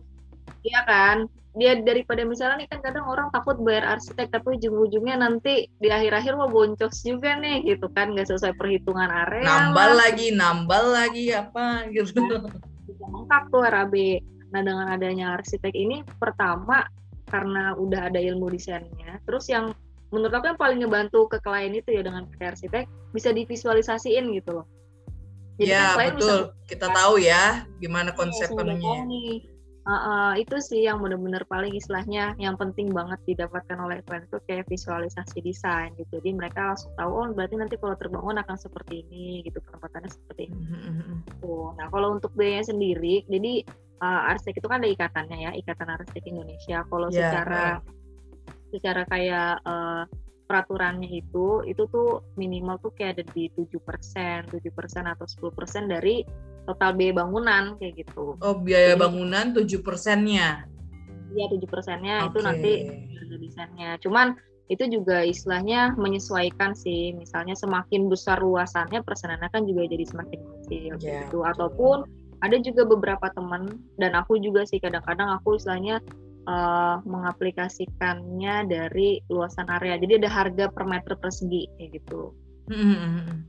iya kan? Dia daripada misalnya nih kan kadang orang takut bayar arsitek tapi ujung-ujungnya nanti di akhir-akhir mau boncos juga nih gitu kan nggak sesuai perhitungan area. Nambal lah. lagi, nambal lagi apa gitu. Nah, bisa mengkak tuh RAB. Nah dengan adanya arsitek ini pertama karena udah ada ilmu desainnya, terus yang menurut aku yang paling ngebantu ke klien itu ya dengan pakai arsitek bisa divisualisasiin gitu loh. Jadi ya kan betul, bisa, kita tahu ya gimana konsep penuhnya. Uh, uh, itu sih yang benar-benar paling istilahnya yang penting banget didapatkan oleh klien itu kayak visualisasi desain gitu. Jadi mereka langsung tahu oh berarti nanti kalau terbangun akan seperti ini gitu penempatannya seperti ini. Mm-hmm. Tuh. Nah kalau untuk biayanya sendiri, jadi uh, arsitek itu kan ada ikatannya ya, ikatan arsitek Indonesia. Kalau yeah, secara uh secara kayak uh, peraturannya itu itu tuh minimal tuh kayak ada di tujuh persen tujuh persen atau sepuluh persen dari total biaya bangunan kayak gitu. Oh biaya Jadi, bangunan tujuh persennya? Iya tujuh persennya okay. itu nanti desainnya. Cuman itu juga istilahnya menyesuaikan sih. Misalnya semakin besar luasannya persenannya kan juga jadi semakin kecil yeah, gitu. Ataupun ada juga beberapa teman dan aku juga sih kadang-kadang aku istilahnya uh, mengaplikasikannya dari luasan area. Jadi ada harga per meter persegi kayak gitu. Hmm.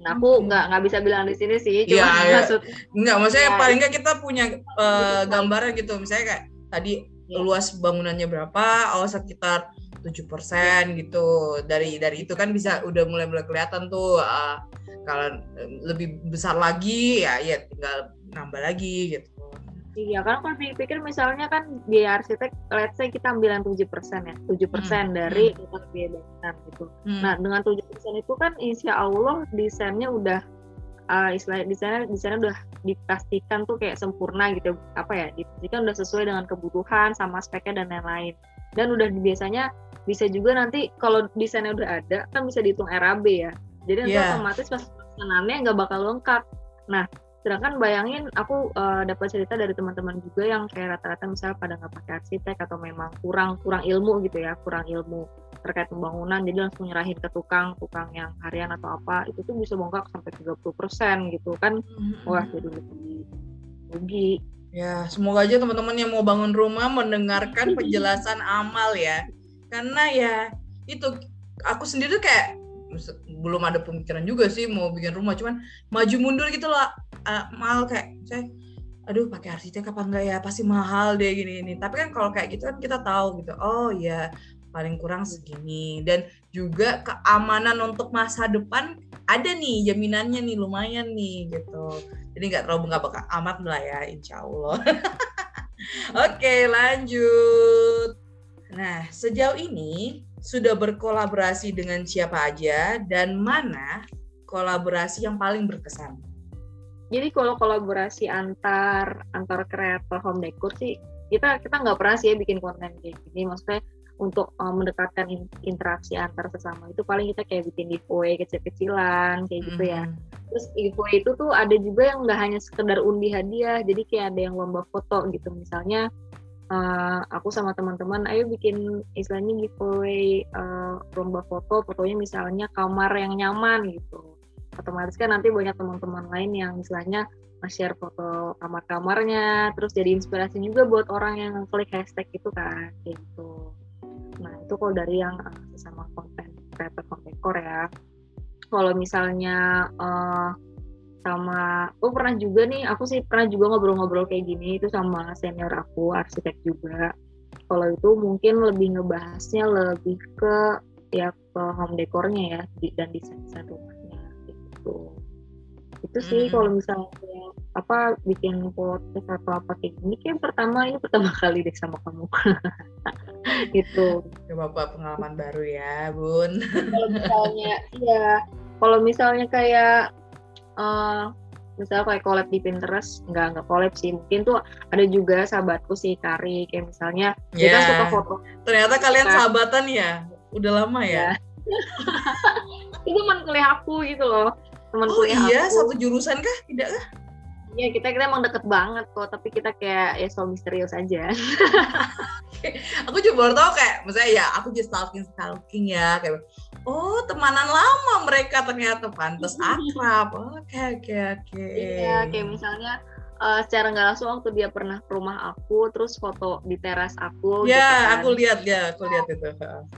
Nah, aku nggak nggak bisa bilang di sini sih, cuma ya, ya. maksud nggak maksudnya ya. paling nggak kita punya uh, gambaran gitu, misalnya kayak tadi ya. luas bangunannya berapa, oh sekitar tujuh persen gitu. Dari dari itu kan bisa udah mulai mulai kelihatan tuh uh, kalau lebih besar lagi ya ya tinggal nambah lagi gitu. Iya, karena kalau dipikir misalnya kan biaya arsitek, let's say kita ambil yang 7% ya, 7% hmm. dari hmm. biaya bangunan gitu. Hmm. Nah, dengan 7% itu kan insya Allah desainnya udah uh, istilah di sana di sana udah dipastikan tuh kayak sempurna gitu apa ya dipastikan udah sesuai dengan kebutuhan sama speknya dan lain-lain dan udah biasanya bisa juga nanti kalau desainnya udah ada kan bisa dihitung RAB ya jadi nanti yeah. otomatis pas pesanannya nggak bakal lengkap nah sedangkan bayangin aku uh, dapat cerita dari teman-teman juga yang kayak rata-rata misalnya pada nggak pakai arsitek atau memang kurang kurang ilmu gitu ya kurang ilmu terkait pembangunan jadi langsung nyerahin ke tukang tukang yang harian atau apa itu tuh bisa bongkar sampai 30% gitu kan. Mm-hmm. wah jadi lebih rugi. Ya semoga aja teman-teman yang mau bangun rumah mendengarkan penjelasan amal ya. Karena ya itu aku sendiri kayak belum ada pemikiran juga sih mau bikin rumah cuman maju mundur gitu loh uh, mahal kayak saya aduh pakai arsitek apa enggak ya? Pasti mahal deh gini ini tapi kan kalau kayak gitu kan kita tahu gitu oh ya paling kurang segini. Dan juga keamanan untuk masa depan ada nih jaminannya nih lumayan nih gitu. Jadi nggak terlalu nggak bakal amat lah ya insya Allah. Oke lanjut nah sejauh ini sudah berkolaborasi dengan siapa aja dan mana kolaborasi yang paling berkesan? Jadi kalau kolaborasi antar antar kreator home decor sih kita kita nggak pernah sih ya bikin konten kayak gini. Maksudnya untuk um, mendekatkan in, interaksi antar sesama itu paling kita kayak bikin giveaway kecil-kecilan kayak gitu ya. Mm-hmm. Terus giveaway itu tuh ada juga yang nggak hanya sekedar undi hadiah, jadi kayak ada yang lomba foto gitu misalnya uh, aku sama teman-teman ayo bikin istilahnya giveaway uh, lomba foto fotonya misalnya kamar yang nyaman gitu. Otomatis kan nanti banyak teman-teman lain yang misalnya share foto kamar-kamarnya terus jadi inspirasi juga buat orang yang klik hashtag itu kan gitu. Nah itu kalau dari yang uh, sesama konten kreator konten ya. Kalau misalnya uh, sama aku pernah juga nih aku sih pernah juga ngobrol-ngobrol kayak gini itu sama senior aku arsitek juga. Kalau itu mungkin lebih ngebahasnya lebih ke ya ke home dekornya ya dan desain desain rumahnya gitu. Itu sih hmm. kalau misalnya apa bikin podcast atau apa kayak gini kayak pertama ini pertama kali deh sama kamu. Gitu. Bapak pengalaman baru ya bun. Kalau misalnya iya. Kalau misalnya kayak uh, misalnya kayak collab di Pinterest nggak nggak collab sih. Mungkin tuh ada juga sahabatku sih Kari kayak misalnya yeah. kita suka foto. Ternyata kalian nah, sahabatan ya? Udah lama ya, ya. itu teman kuliah aku gitu loh. Teman oh, kuliah iya aku. satu jurusan kah? Tidak kah Iya kita kita emang deket banget kok tapi kita kayak ya so misterius aja. Aku juga baru tau kayak misalnya ya aku just stalking stalking ya kayak oh temenan lama mereka ternyata pantas akrab. Oke oke oke. Iya kayak misalnya uh, secara nggak langsung waktu dia pernah ke rumah aku terus foto di teras aku ya gitu kan. aku lihat ya aku lihat itu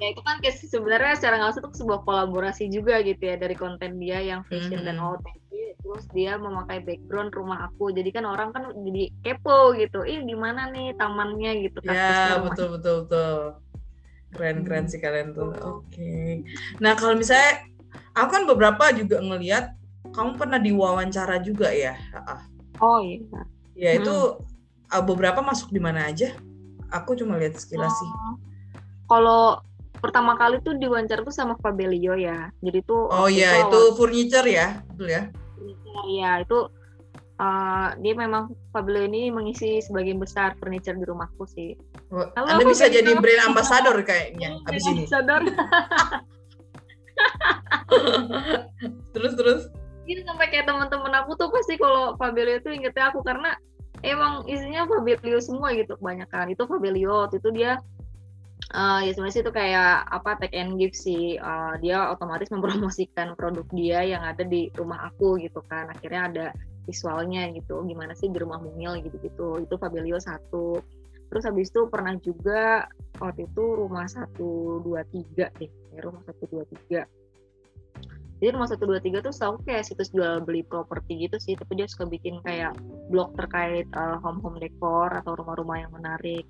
ya itu kan kayak sebenarnya secara nggak langsung itu sebuah kolaborasi juga gitu ya dari konten dia yang fashion mm -hmm. dan OOTD terus dia memakai background rumah aku. Jadi kan orang kan jadi kepo gitu. Ih di mana nih tamannya gitu ya betul betul betul. Keren-keren hmm. sih kalian tuh. Oke. Okay. nah kalau misalnya aku kan beberapa juga ngelihat kamu pernah diwawancara juga ya oh iya ya itu hmm. beberapa masuk di mana aja aku cuma lihat sekilas oh. sih kalau pertama kali tuh diwawancara tuh sama Fabelio ya jadi tuh oh iya itu, itu furniture ya betul ya iya itu uh, dia memang Fabio ini mengisi sebagian besar furniture di rumahku sih. Oh, Anda bisa jadi brand ambassador kayaknya habis ini. Ambassador. terus terus. Ini sampai kayak teman-teman aku tuh pasti kalau Fabio itu ingetnya aku karena emang isinya Fabio semua gitu banyak kan. Itu Fabio itu dia uh, ya sebenarnya itu kayak apa take and give sih. Uh, dia otomatis mempromosikan produk dia yang ada di rumah aku gitu kan. Akhirnya ada visualnya gitu gimana sih di rumah mungil gitu gitu itu Fabelio satu. Terus habis itu pernah juga waktu itu rumah satu dua tiga deh rumah satu dua tiga jadi rumah satu dua tiga tuh setahu kayak situs jual beli properti gitu sih. Tapi dia suka bikin kayak blog terkait uh, home home decor atau rumah-rumah yang menarik.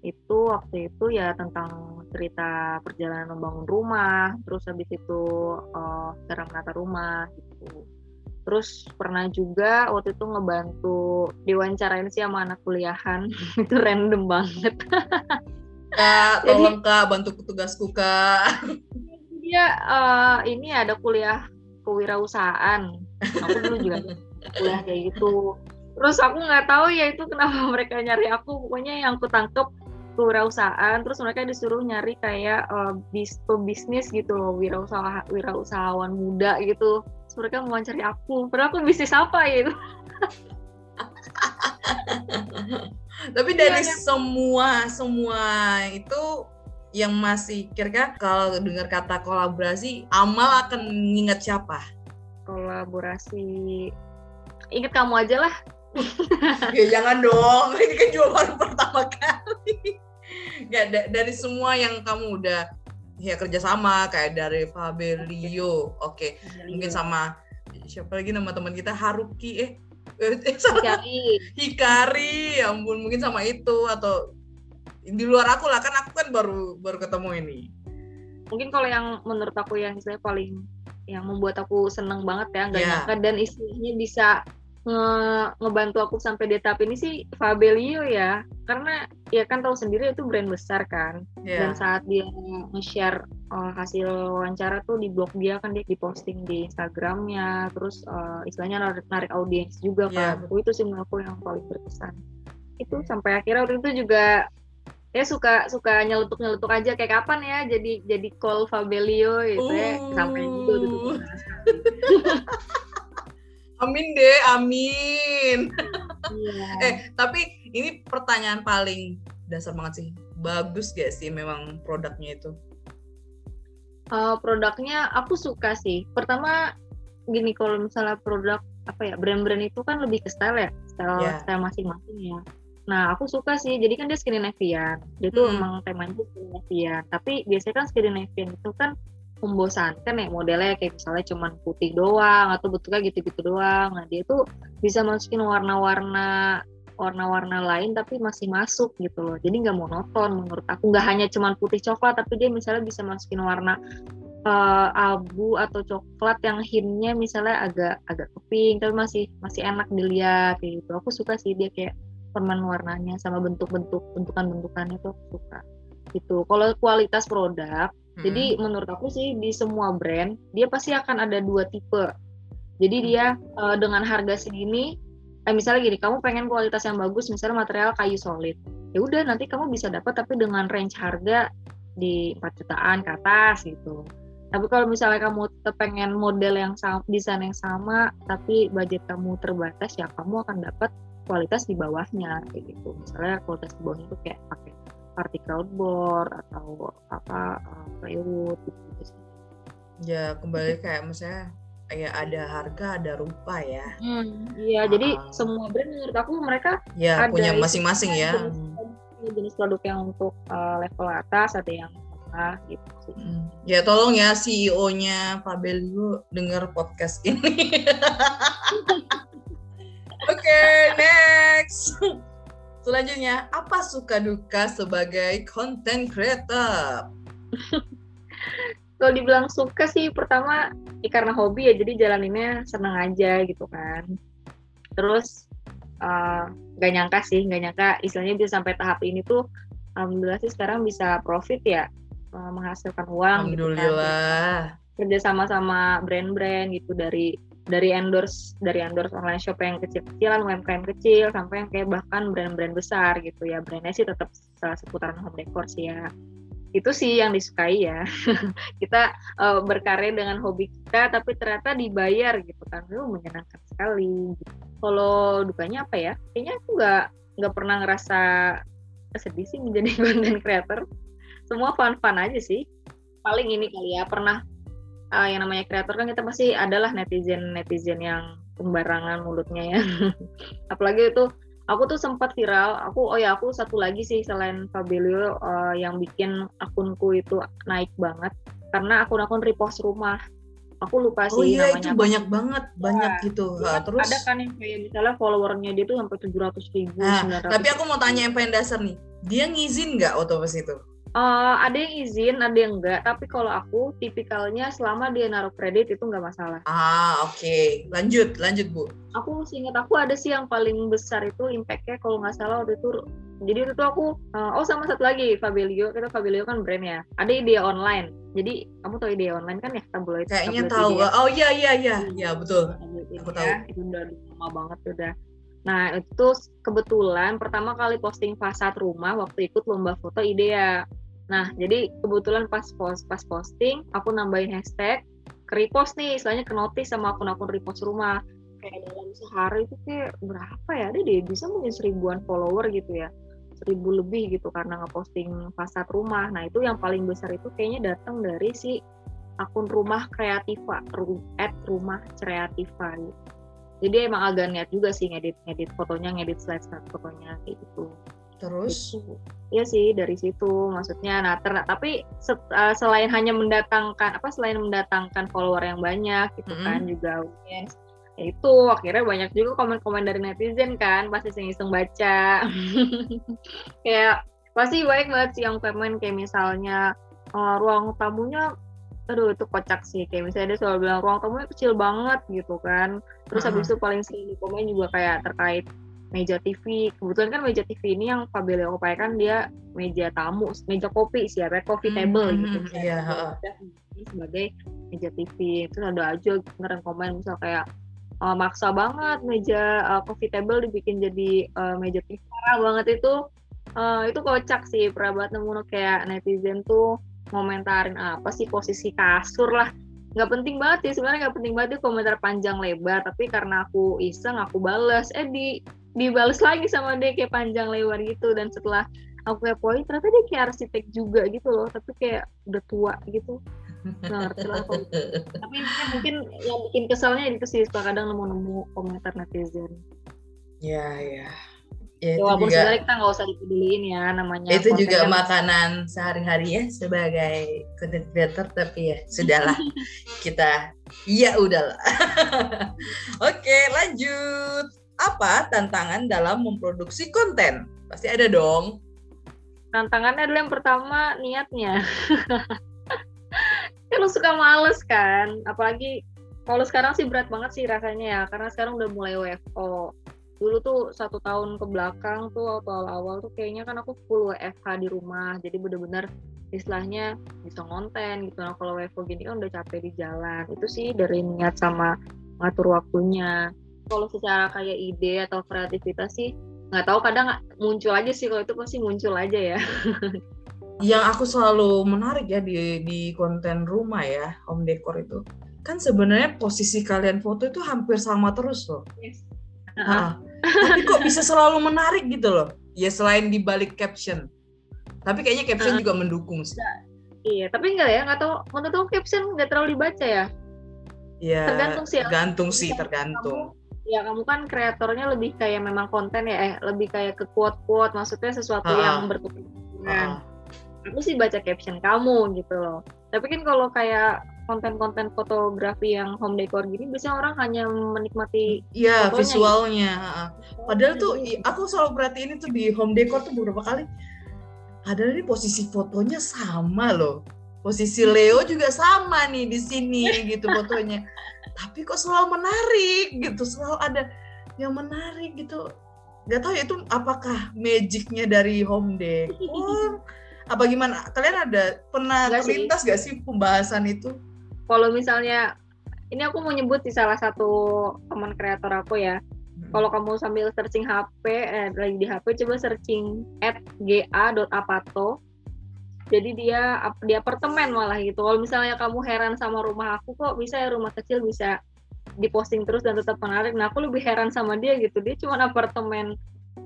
Itu waktu itu ya tentang cerita perjalanan membangun rumah terus habis itu uh, cara menata rumah gitu. Terus pernah juga waktu itu ngebantu diwawancarain sih sama anak kuliahan. Itu random banget. Kak tolong kak bantu tugasku kak dia uh, ini ada kuliah kewirausahaan. Aku dulu juga kuliah kayak gitu. Terus aku nggak tahu ya itu kenapa mereka nyari aku. Pokoknya yang aku tangkep kewirausahaan terus mereka disuruh nyari kayak uh, bis pebisnis gitu loh wirausaha wirausahawan muda gitu. Terus mereka mau cari aku. Padahal aku bisnis apa ya itu? Tapi dari ya, semua semua itu yang masih kira-kira kalau dengar kata kolaborasi Amal akan nginget siapa? Kolaborasi inget kamu aja lah. ya jangan dong, ini kan juga baru pertama kali. Ya da dari semua yang kamu udah ya kerjasama kayak dari Fabelio, oke, okay. mungkin sama siapa lagi nama teman kita Haruki eh eh Hikari. Hikari, ya ampun mungkin sama itu atau di luar aku lah kan aku kan baru baru ketemu ini mungkin kalau yang menurut aku yang saya paling yang membuat aku seneng banget ya nggak yeah. nyangka dan istilahnya bisa nge ngebantu aku sampai di tahap ini sih Fabelio ya karena ya kan tahu sendiri itu brand besar kan yeah. dan saat dia nge-share uh, hasil wawancara tuh di blog dia kan dia diposting di Instagramnya terus uh, istilahnya narik, narik audiens juga yeah. kan itu sih menurut aku yang paling berkesan itu sampai akhirnya waktu itu juga ya suka suka nyelutuk nyelutuk aja kayak kapan ya jadi jadi call Fabelio gitu ya. Uh. sampai gitu gitu amin deh amin. Yeah. eh tapi ini pertanyaan paling dasar banget sih. Bagus gak sih memang produknya itu? Uh, produknya aku suka sih. Pertama gini kalau misalnya produk apa ya brand-brand itu kan lebih ke style ya style yeah. style masing-masing ya Nah, aku suka sih. Jadi kan dia Scandinavian. Dia tuh hmm. emang temanya Scandinavian. Tapi biasanya kan Scandinavian itu kan membosankan ya modelnya kayak misalnya cuman putih doang atau bentuknya gitu-gitu doang. Nah, dia tuh bisa masukin warna-warna warna-warna lain tapi masih masuk gitu loh. Jadi nggak monoton menurut aku. Nggak hanya cuman putih coklat tapi dia misalnya bisa masukin warna uh, abu atau coklat yang hintnya misalnya agak agak keping tapi masih masih enak dilihat gitu. Aku suka sih dia kayak permen warnanya sama bentuk-bentuk bentukan-bentukannya tuh suka gitu kalau kualitas produk hmm. jadi menurut aku sih di semua brand dia pasti akan ada dua tipe jadi hmm. dia uh, dengan harga segini eh, misalnya gini kamu pengen kualitas yang bagus misalnya material kayu solid ya udah nanti kamu bisa dapat tapi dengan range harga di 4 jutaan ke atas gitu tapi kalau misalnya kamu pengen model yang sama, desain yang sama, tapi budget kamu terbatas, ya kamu akan dapat kualitas di bawahnya kayak gitu. Misalnya kualitas di bawahnya itu kayak pakai particle board atau apa uh, plywood gitu, gitu ya kembali kayak misalnya ya ada harga ada rupa ya. Hmm, iya uh, jadi semua brand menurut aku mereka ya ada punya masing-masing ya. jenis, jenis produk yang untuk uh, level atas ada yang tengah gitu sih. Hmm. Ya tolong ya CEO-nya Fabelio dengar podcast ini. Oke, okay, next. Selanjutnya, apa suka duka sebagai content creator? Kalau dibilang suka sih, pertama ya karena hobi ya, jadi jalaninnya seneng aja gitu kan. Terus uh, gak nyangka sih, gak nyangka istilahnya bisa sampai tahap ini tuh, alhamdulillah sih sekarang bisa profit ya, uh, menghasilkan uang. Alhamdulillah. Gitu kan. Kerja sama-sama brand-brand gitu dari dari endorse dari endorse online shop yang kecil-kecilan UMKM kecil sampai yang kayak bahkan brand-brand besar gitu ya. Brandnya sih tetap seputaran home decor sih ya. Itu sih yang disukai ya. Kita uh, berkarya dengan hobi kita tapi ternyata dibayar gitu kan. Itu menyenangkan sekali. Kalau dukanya apa ya? Kayaknya aku nggak nggak pernah ngerasa sedih sih menjadi content creator. Semua fun-fun aja sih. Paling ini kali ya pernah uh, yang namanya kreator kan kita pasti adalah netizen netizen yang sembarangan mulutnya ya. Apalagi itu aku tuh sempat viral aku oh ya aku satu lagi sih selain Fabelio uh, yang bikin akunku itu naik banget. Karena akun-akun repost rumah. Aku lupa oh sih oh iya itu banyak banget ya, banyak gitu. Nah, terus? ada kan yang kayak misalnya followernya dia tuh sampai tujuh ratus ribu nah, tapi aku mau tanya yang paling dasar nih. Dia ngizin nggak waktu pas itu Uh, ada yang izin, ada yang enggak. Tapi kalau aku tipikalnya selama dia naruh kredit itu enggak masalah. Ah oke, okay. lanjut, lanjut bu. Aku masih ingat aku ada sih yang paling besar itu impactnya kalau nggak salah waktu itu. Jadi itu tuh aku uh, oh sama satu lagi Fabelio. Kita Fabelio kan brand ya. Ada ide online. Jadi kamu tahu ide online kan ya tabloid? Kayaknya tahu. ide. oh iya iya iya. Ya betul. Aku tahu. Itu udah lama banget udah nah itu kebetulan pertama kali posting fasad rumah waktu ikut lomba foto ide ya. Nah jadi kebetulan pas post pas posting aku nambahin hashtag ke repost nih istilahnya ke notice sama akun-akun repost rumah. Kayak dalam sehari itu kayak berapa ya? Ada deh bisa mungkin seribuan follower gitu ya. Seribu lebih gitu karena ngeposting fasad rumah. Nah itu yang paling besar itu kayaknya datang dari si akun rumah kreativa at rumah kreativa gitu jadi emang agak niat juga sih ngedit ngedit fotonya ngedit slide slide fotonya kayak gitu terus gitu. Iya sih dari situ maksudnya nah ter tapi set, uh, selain hanya mendatangkan apa selain mendatangkan follower yang banyak gitu mm -hmm. kan juga audiens ya itu akhirnya banyak juga komen-komen dari netizen kan pasti iseng-iseng baca kayak pasti baik banget sih yang komen kayak misalnya uh, ruang tamunya aduh itu kocak sih. Kayak misalnya dia selalu bilang ruang tamunya kecil banget gitu kan. Terus -huh. habis itu paling sering di komen juga kayak terkait meja TV kebetulan kan meja TV ini yang Fabelio upayakan dia meja tamu meja kopi sih ya coffee table hmm, gitu yeah. sebagai meja TV terus ada aja kemarin komen misal kayak uh, maksa banget meja uh, coffee table dibikin jadi uh, meja parah banget itu. Uh, itu kocak sih. Pernah banget nemu kayak netizen tuh ngomentarin apa sih posisi kasur lah. Nggak penting banget sih sebenarnya nggak penting banget itu komentar panjang lebar. Tapi karena aku iseng aku bales. Eh di dibales lagi sama dia kayak panjang lebar gitu. Dan setelah aku kayak poin ternyata dia kayak arsitek juga gitu loh. Tapi kayak udah tua gitu. Nggak ngerti lah tapi mungkin yang bikin keselnya itu sih kadang nemu-nemu komentar netizen. Ya ya Ya, itu walaupun juga, sebenarnya kita nggak usah dipeduliin ya namanya. Itu juga kan. makanan sehari-hari ya sebagai content creator tapi ya sudahlah kita ya udahlah. Oke lanjut. Apa tantangan dalam memproduksi konten? Pasti ada dong. Tantangannya adalah yang pertama niatnya. kan lu suka males kan apalagi kalau sekarang sih berat banget sih rasanya ya karena sekarang udah mulai WFO dulu tuh satu tahun ke belakang tuh atau awal-awal tuh kayaknya kan aku full WFH di rumah. Jadi bener-bener istilahnya bisa ngonten gitu. Nah kalau WFO gini kan udah capek di jalan. Itu sih dari niat sama ngatur waktunya. Kalau secara kayak ide atau kreativitas sih nggak tahu kadang muncul aja sih. Kalau itu pasti muncul aja ya. Yang aku selalu menarik ya di di konten rumah ya home decor itu kan sebenarnya posisi kalian foto itu hampir sama terus loh. Yes. Nah, tapi kok bisa selalu menarik gitu loh? Ya selain di balik caption. Tapi kayaknya caption uh juga mendukung sih. Iya, tapi enggak ya, nggak tahu menurut aku caption nggak terlalu dibaca ya. Iya. Tergantung sih. Tergantung sih, tergantung. Kamu, ya kamu kan kreatornya lebih kayak memang konten ya, eh lebih kayak ke quote-quote, maksudnya sesuatu uh yang berkepentingan. Uh aku sih baca caption kamu gitu loh tapi kan kalau kayak konten-konten fotografi yang home decor gini biasanya orang hanya menikmati iya visualnya gitu. padahal tuh aku selalu perhatiin itu di home decor tuh beberapa kali ada ini posisi fotonya sama loh. Posisi Leo juga sama nih di sini gitu fotonya. Tapi kok selalu menarik gitu selalu ada yang menarik gitu. Gak tahu ya itu apakah magicnya dari home decor? Apa gimana? Kalian ada pernah terlintas sih. gak sih pembahasan itu kalau misalnya ini aku mau nyebut di salah satu teman kreator aku ya. Hmm. kalau kamu sambil searching HP eh, lagi di HP coba searching at ga.apato jadi dia di apartemen malah gitu. Kalau misalnya kamu heran sama rumah aku kok bisa ya rumah kecil bisa diposting terus dan tetap menarik? Nah aku lebih heran sama dia gitu. Dia cuma apartemen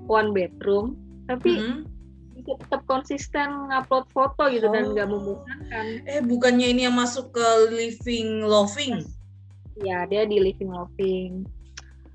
one bedroom tapi mm -hmm bisa tetap konsisten ngupload foto gitu oh. dan nggak membosankan. Eh bukannya ini yang masuk ke living loving? Ya dia di living loving.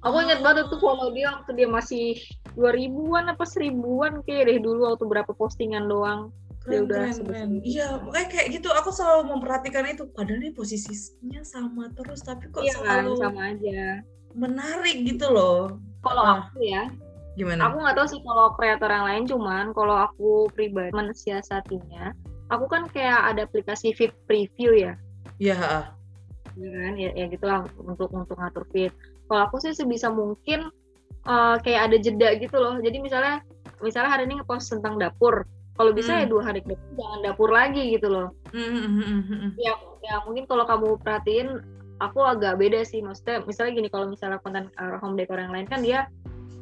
Aku oh. ingat banget tuh follow dia waktu dia masih dua ribuan apa seribuan kayak deh dulu waktu berapa postingan doang. Keren, dia udah keren, Iya, kayak kayak gitu aku selalu memperhatikan itu. Padahal ini posisinya sama terus, tapi kok iya, selalu kan, sama aja. Menarik gitu loh. Kalau aku ya, Gimana? Aku nggak tahu sih kalau kreator yang lain, cuman kalau aku pribadi mensiasatinya, aku kan kayak ada aplikasi feed preview ya. Iya. Ya kan, ya, ya gitulah untuk untuk ngatur feed. Kalau aku sih sebisa mungkin uh, kayak ada jeda gitu loh. Jadi misalnya misalnya hari ini ngepost tentang dapur kalau bisa ya hmm. ya dua hari ke depan jangan dapur lagi gitu loh hmm. ya ya mungkin kalau kamu perhatiin aku agak beda sih maksudnya misalnya gini kalau misalnya konten uh, home decor yang lain kan dia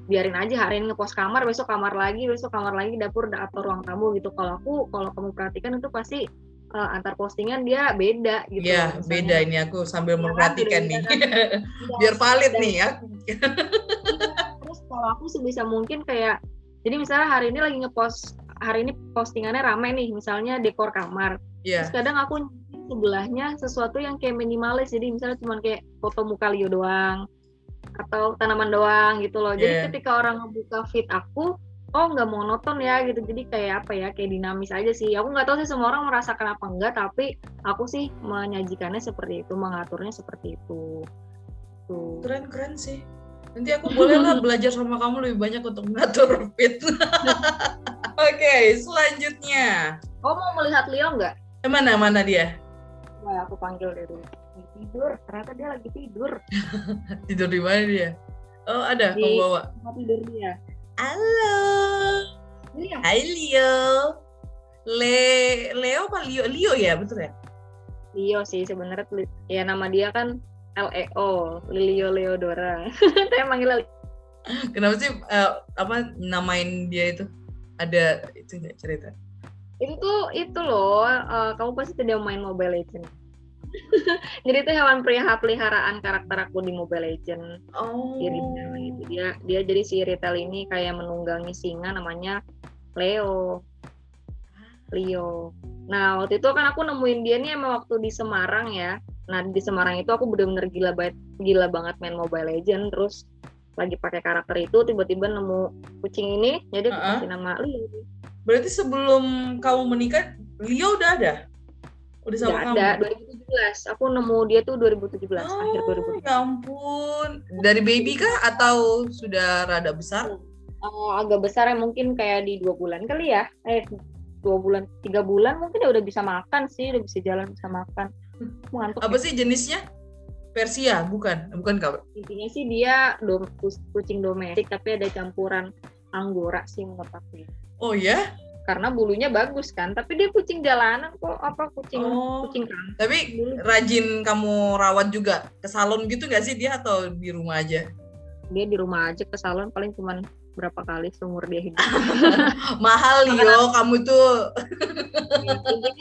biarin aja hari ini ngepost kamar besok kamar lagi besok kamar lagi dapur atau ruang tamu gitu kalau aku kalau kamu perhatikan itu pasti uh, antar postingan dia beda gitu. Iya, beda ini aku sambil ya, memperhatikan nih. Kan? Biar valid nih ya. Terus kalau aku sebisa mungkin kayak jadi misalnya hari ini lagi ngepost hari ini postingannya rame nih misalnya dekor kamar. Yeah. Terus kadang aku sebelahnya sesuatu yang kayak minimalis jadi misalnya cuma kayak foto muka Leo doang atau tanaman doang gitu loh. Jadi yeah. ketika orang ngebuka feed aku oh nggak monoton ya gitu. Jadi kayak apa ya kayak dinamis aja sih. Aku nggak tahu sih semua orang merasakan apa enggak tapi aku sih menyajikannya seperti itu mengaturnya seperti itu. Tuh. Keren keren sih. Nanti aku boleh lah belajar sama kamu lebih banyak untuk mengatur fit oke okay, selanjutnya. Oh mau melihat Leo nggak? Mana mana dia? Wah, aku panggil dia dulu tidur ternyata dia lagi tidur tidur di mana dia oh ada di kamu bawa tidur dia Halo. Leo. Hai Leo. Le Leo apa Leo? Leo ya, betul ya? Leo sih sebenarnya ya nama dia kan Leo, Leo Leodora. Saya manggil Kenapa sih uh, apa namain dia itu? Ada itu cerita? Itu tuh itu loh, uh, kamu pasti tidak main Mobile Legends. Jadi itu hewan peliharaan karakter aku di Mobile Legend oh. si gitu. Dia dia jadi si Ritel ini kayak menunggangi singa namanya Leo. Leo. Nah waktu itu kan aku nemuin dia nih emang waktu di Semarang ya. Nah di Semarang itu aku bener-bener gila banget gila banget main Mobile Legend terus lagi pakai karakter itu tiba-tiba nemu kucing ini jadi aku uh -huh. kasih nama Leo. Berarti sebelum kamu menikah Leo udah ada? Udah sama kamu? ada 2017 aku nemu dia tuh 2017 oh, akhir 2017 ya ampun. Dari baby kah atau sudah rada besar? Uh, agak besar ya mungkin kayak di dua bulan kali ya. Eh dua bulan tiga bulan mungkin ya udah bisa makan sih udah bisa jalan bisa makan. Ngantuk apa ya. sih jenisnya? Persia bukan? Bukan kau? Intinya sih dia dom, kucing domestik tapi ada campuran anggora sih menurut aku oh ya karena bulunya bagus kan. Tapi dia kucing jalanan kok apa kucing oh, kucing kan tapi Bulu. rajin kamu rawat juga ke salon gitu nggak sih dia atau di rumah aja? Dia di rumah aja ke salon paling cuma berapa kali seumur dia hidup. Mahal yo kamu tuh. Intinya,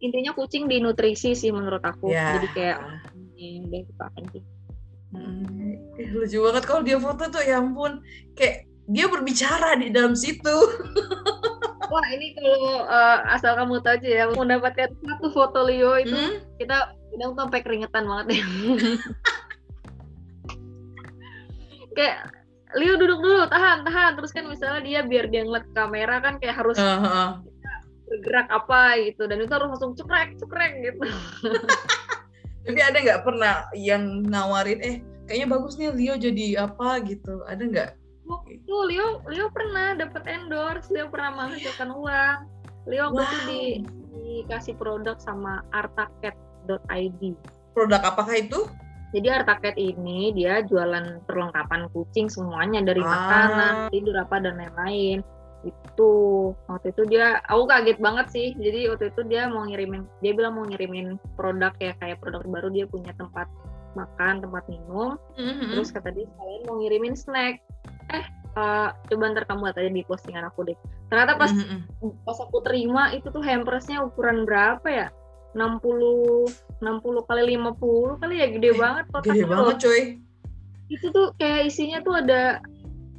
intinya kucing di nutrisi sih menurut aku. Ya. jadi kayak ini dia suka sih? Hmm, lucu banget kalau dia foto tuh ya ampun. Kayak dia berbicara di dalam situ Wah ini kalau uh, asal kamu tahu aja ya mendapatkan satu foto Leo itu hmm? kita kita sampai keringetan banget ya. kayak Leo duduk dulu, tahan, tahan. Terus kan misalnya dia biar dia ngeliat kamera kan kayak harus uh -huh. bergerak apa gitu dan itu harus langsung cekrek, cekrek gitu. Tapi ada nggak pernah yang nawarin eh kayaknya bagus nih Leo jadi apa gitu? Ada nggak? Waktu Leo Leo pernah dapat endorse Leo pernah menghasilkan uang. Leo wow. itu di, dikasih produk sama artaket.id produk apakah itu? Jadi Artaket ini dia jualan perlengkapan kucing semuanya dari ah. makanan tidur apa dan lain-lain. Itu waktu itu dia aku kaget banget sih. Jadi waktu itu dia mau ngirimin dia bilang mau ngirimin produk ya kayak produk baru dia punya tempat makan tempat minum. Mm-hmm. terus kata dia kalian mau ngirimin snack. Eh uh, coba ntar kamu lihat aja di postingan aku deh. Ternyata pas mm-hmm. pas aku terima itu tuh hampersnya ukuran berapa ya? 60 60 kali 50 kali ya? Gede eh, banget kotaknya gede banget coy itu tuh kayak isinya tuh ada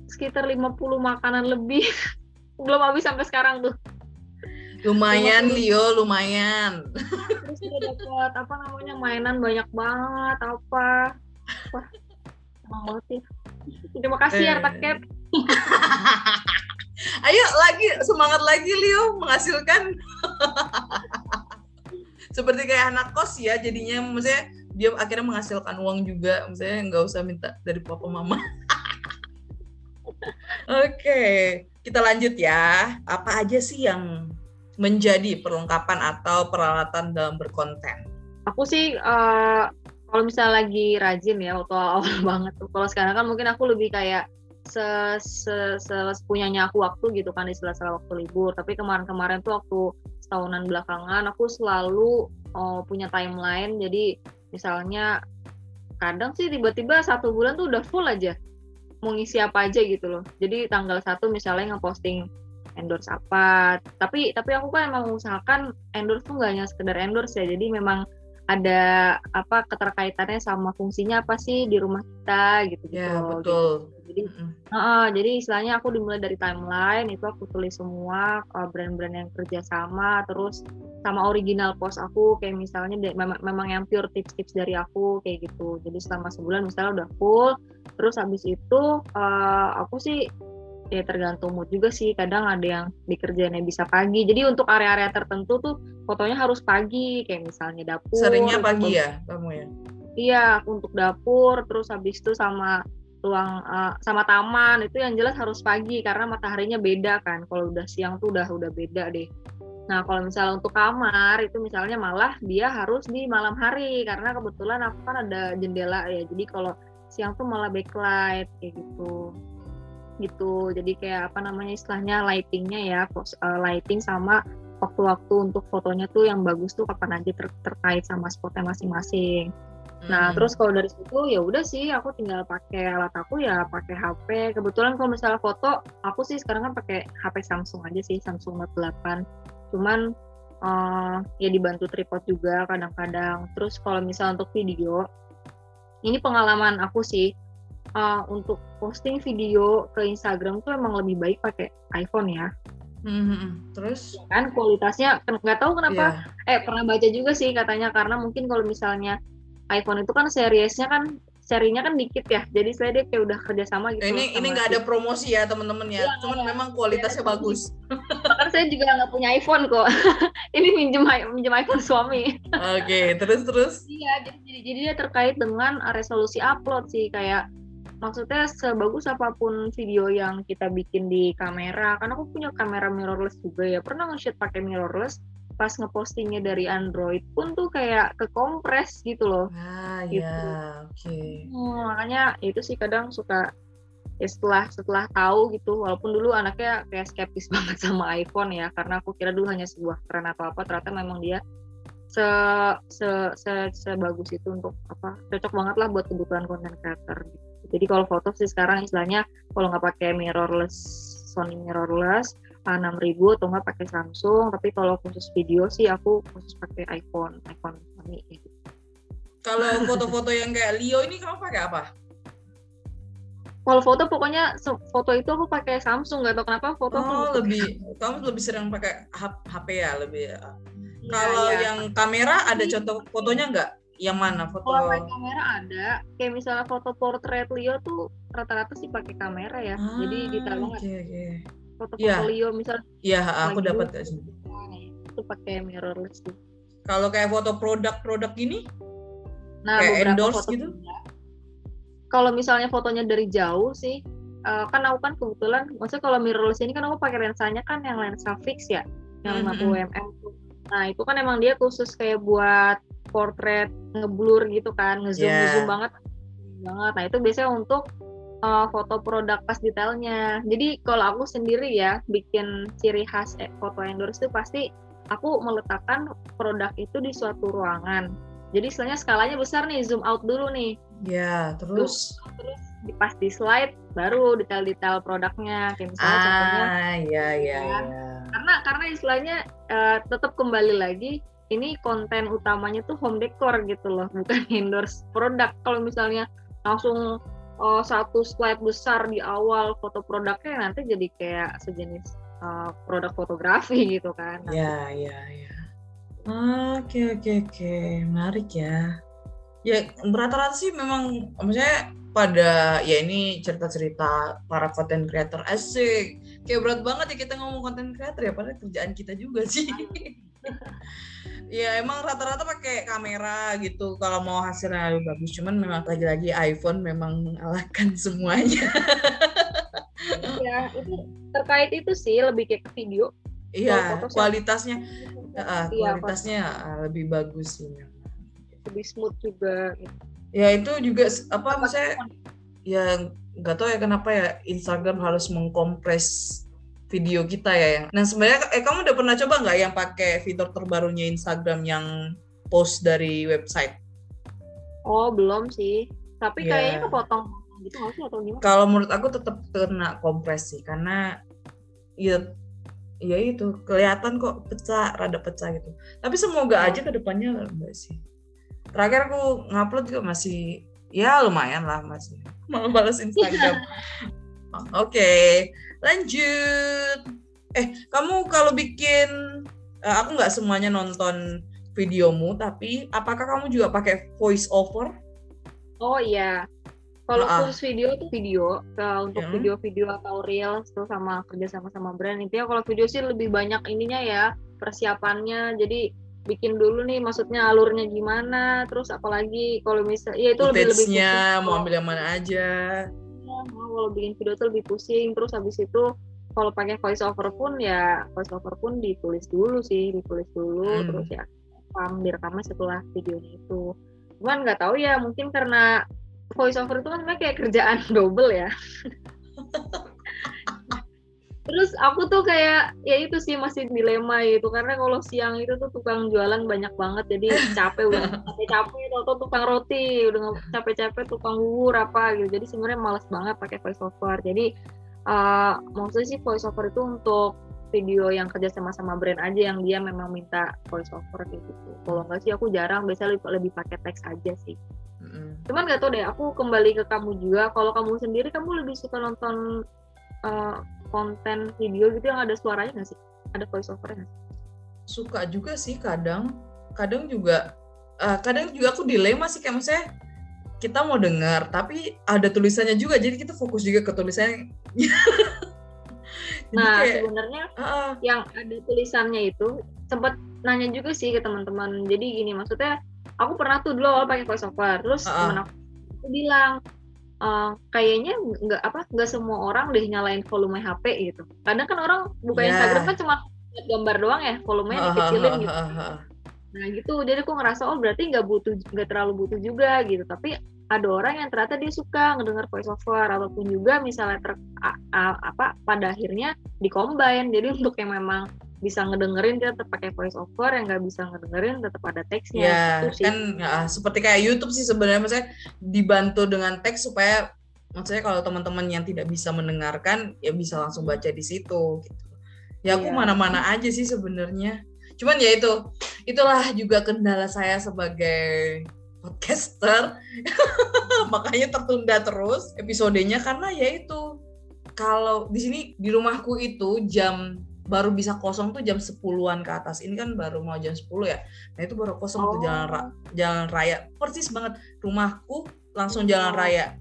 sekitar 50 makanan lebih. Belum habis sampai sekarang tuh. Lumayan Leo lumayan. Terus dia dapat apa namanya mainan banyak banget apa? Wah banget sih. Terima kasih eh. ya ayo lagi semangat lagi Leo menghasilkan seperti kayak anak kos ya jadinya maksudnya dia akhirnya menghasilkan uang juga maksudnya nggak usah minta dari papa mama Oke, kita lanjut ya. Apa aja sih yang menjadi perlengkapan atau peralatan dalam berkonten? Aku sih uh, kalau misalnya lagi rajin ya waktu awal banget. Kalau sekarang kan mungkin aku lebih kayak se, se, se punyanya aku waktu gitu kan di sela-sela waktu libur. Tapi kemarin-kemarin tuh waktu setahunan belakangan aku selalu oh, punya timeline. Jadi misalnya kadang sih tiba-tiba satu bulan tuh udah full aja mau ngisi apa aja gitu loh. Jadi tanggal satu misalnya ngeposting endorse apa. Tapi tapi aku kan emang mengusahakan endorse tuh nggak hanya sekedar endorse ya. Jadi memang ada apa keterkaitannya sama fungsinya apa sih di rumah kita gitu ya betul. gitu. Jadi mm. uh, jadi istilahnya aku dimulai dari timeline itu aku tulis semua uh, brand-brand yang kerja sama terus sama original post aku kayak misalnya memang memang yang pure tips-tips dari aku kayak gitu. Jadi selama sebulan misalnya udah full terus habis itu uh, aku sih ya tergantung mood juga sih kadang ada yang dikerjainnya bisa pagi. Jadi untuk area-area tertentu tuh fotonya harus pagi kayak misalnya dapur seringnya pagi ya kamu ya? Iya untuk dapur terus habis itu sama ruang uh, sama taman itu yang jelas harus pagi karena mataharinya beda kan. Kalau udah siang tuh udah udah beda deh. Nah kalau misalnya untuk kamar itu misalnya malah dia harus di malam hari karena kebetulan aku kan ada jendela ya. Jadi kalau siang tuh malah backlight kayak gitu. Gitu. Jadi kayak apa namanya istilahnya lightingnya ya uh, lighting sama waktu-waktu untuk fotonya tuh yang bagus tuh kapan aja ter terkait sama spotnya masing-masing. Hmm. Nah terus kalau dari situ ya udah sih aku tinggal pakai alat aku ya pakai HP. Kebetulan kalau misalnya foto aku sih sekarang kan pakai HP Samsung aja sih Samsung Note 8. Cuman uh, ya dibantu tripod juga kadang-kadang. Terus kalau misalnya untuk video ini pengalaman aku sih uh, untuk posting video ke Instagram tuh emang lebih baik pakai iPhone ya. Mm-hmm. Terus kan kualitasnya nggak tahu kenapa yeah. eh pernah baca juga sih katanya karena mungkin kalau misalnya iPhone itu kan seriesnya kan serinya kan dikit ya. Jadi saya dia kayak udah kerja sama gitu ini ini nggak ada promosi ya teman-teman ya, ya cuman ya. memang kualitasnya ya, bagus. bahkan saya juga nggak punya iPhone kok. Ini minjem minjem iPhone suami. Oke okay, terus terus? Iya jadi, jadi jadi dia terkait dengan resolusi upload sih. Kayak maksudnya sebagus apa pun video yang kita bikin di kamera. Kan aku punya kamera mirrorless juga ya. Pernah nge-shoot pakai mirrorless pas ngepostingnya dari Android pun tuh kayak ke kompres gitu loh ah gitu. ya oke okay. hmm, makanya itu sih kadang suka ya setelah setelah tahu gitu walaupun dulu anaknya kayak skeptis banget sama iPhone ya karena aku kira dulu hanya sebuah tren atau apa ternyata memang dia se se se sebagus itu untuk apa cocok banget lah buat kebutuhan konten creator gitu jadi kalau foto sih sekarang istilahnya kalau nggak pakai mirrorless Sony mirrorless 6000 atau nggak pakai Samsung tapi kalau khusus video sih aku khusus pakai iPhone iPhone Sony gitu. Kalau foto-foto yang kayak Leo ini kamu pakai apa? Kalau foto pokoknya foto itu aku pakai Samsung nggak tahu kenapa foto oh, lebih kamu lebih sering pakai HP ya lebih. Ya, kalau ya. yang kamera ada contoh fotonya nggak? Yang mana foto? Kalau pakai kamera ada, kayak misalnya foto portrait Leo tuh rata-rata sih pakai kamera ya. Ah, Jadi banget. Okay, okay. Foto-foto ya. Leo misal. Iya, aku dapat sih. Itu pakai mirrorless sih. Kalau kayak foto produk-produk gini? Nah, kayak endorse foto gitu? Kalau misalnya fotonya dari jauh sih, uh, kan aku kan kebetulan, maksudnya kalau mirrorless ini kan aku pakai lensanya kan yang lensa fix ya, yang mm -hmm. 50 mm. Nah itu kan emang dia khusus kayak buat portrait ngeblur gitu kan ngezoom yeah. ngezoom banget banget nah itu biasanya untuk uh, foto produk pas detailnya. Jadi kalau aku sendiri ya bikin ciri khas eh, foto endorse itu pasti aku meletakkan produk itu di suatu ruangan. Jadi istilahnya skalanya besar nih zoom out dulu nih. Ya yeah, terus terus di pas di slide baru detail-detail produknya. Kayak misalnya ah, contohnya iya iya ya. karena karena istilahnya uh, tetap kembali lagi ini konten utamanya tuh home decor gitu loh bukan endorse produk. Kalau misalnya langsung uh, satu slide besar di awal foto produknya nanti jadi kayak sejenis uh, produk fotografi gitu kan. Iya iya iya. Oke oke oke. Menarik ya. Ya rata-rata sih memang maksudnya pada ya ini cerita-cerita para content creator asik. Kayak berat banget ya kita ngomong content creator ya padahal kerjaan kita juga sih ya emang rata-rata pakai kamera gitu kalau mau hasilnya lebih bagus. Cuman memang lagi-lagi iPhone memang mengalahkan semuanya. Ya itu terkait itu sih lebih kayak video. Iya kualitasnya. Uh, kualitasnya uh, lebih bagus sih lebih smooth juga. Gitu. ya itu juga apa maksudnya? ya nggak tahu ya kenapa ya Instagram harus mengkompres video kita ya yang. Nah sebenarnya eh kamu udah pernah coba nggak yang pakai fitur terbarunya Instagram yang post dari website? Oh belum sih, tapi yeah. kayaknya kepotong gitu nggak sih atau gimana? Kalau menurut aku tetap kena kompresi karena ya ya itu kelihatan kok pecah, rada pecah gitu. Tapi semoga aja ke depannya enggak sih. Terakhir aku ngupload juga masih ya lumayan lah masih malah balas Instagram. Oke, okay, lanjut. Eh, kamu kalau bikin uh, aku nggak semuanya nonton videomu, tapi apakah kamu juga pakai voice over? Oh iya, kalau uh, khusus video tuh video, kalau untuk video hmm. video-video atau reels tuh sama kerja sama sama brand itu ya kalau video sih lebih banyak ininya ya persiapannya. Jadi bikin dulu nih maksudnya alurnya gimana, terus apalagi kalau misal ya itu lebih lebih mau ambil yang mana aja. Kalau bikin video tuh lebih pusing, terus habis itu kalau pakai voice over pun ya voice over pun ditulis dulu sih, ditulis dulu hmm. terus ya rekam direkamnya setelah videonya itu. Cuman nggak tahu ya mungkin karena voice over itu kan kayak kerjaan double ya terus aku tuh kayak ya itu sih masih dilema gitu. Karena kalau siang itu tuh tukang jualan banyak banget. Jadi capek udah capek-capek. Atau tukang roti udah capek-capek tukang bubur apa gitu. Jadi sebenarnya males banget pakai voice over jadi uh, maksudnya sih voice over itu untuk video yang kerja sama sama brand aja yang dia memang minta voice over gitu. Kalau enggak sih aku jarang. Biasanya lebih, lebih pakai teks aja sih. Mm. Cuman gak tau deh, aku kembali ke kamu juga. Kalau kamu sendiri, kamu lebih suka nonton uh, konten video gitu yang ada suaranya nggak sih? Ada voice over nggak sih? Suka juga sih kadang. Kadang juga, uh, kadang juga aku dilema sih kayak maksudnya kita mau dengar, tapi ada tulisannya juga, jadi kita fokus juga ke tulisannya. nah kayak, sebenarnya uh, uh. yang ada tulisannya itu sempat nanya juga sih ke teman-teman. Jadi gini maksudnya aku pernah tuh dulu awal pakai voice over terus uh -uh. temen aku, aku bilang uh, kayaknya nggak apa nggak semua orang deh nyalain volume HP gitu. Kadang kan orang buka yeah. Instagram kan cuma gambar doang ya volumenya dikecilin gitu. nah gitu. Jadi aku ngerasa oh berarti nggak butuh nggak terlalu butuh juga gitu. Tapi ada orang yang ternyata dia suka ngedengar voice over ataupun juga misalnya ter, a, a, apa pada akhirnya dikombin jadi untuk yang memang bisa ngedengerin dia tetap pakai voice over yang nggak bisa ngedengerin tetap ada teksnya ya gitu kan ya, seperti kayak YouTube sih sebenarnya maksudnya dibantu dengan teks supaya maksudnya kalau teman-teman yang tidak bisa mendengarkan ya bisa langsung baca di situ gitu. Ya aku mana mana-mana aja sih sebenarnya. Cuman ya itu itulah juga kendala saya sebagai podcaster. Makanya tertunda terus episodenya karena ya itu kalau di sini di rumahku itu jam baru bisa kosong tuh jam 10-an ke atas. Ini kan baru mau jam 10 ya. Nah, itu baru kosong oh. tuh jalan ra jalan raya. Persis banget rumahku langsung jalan oh. raya.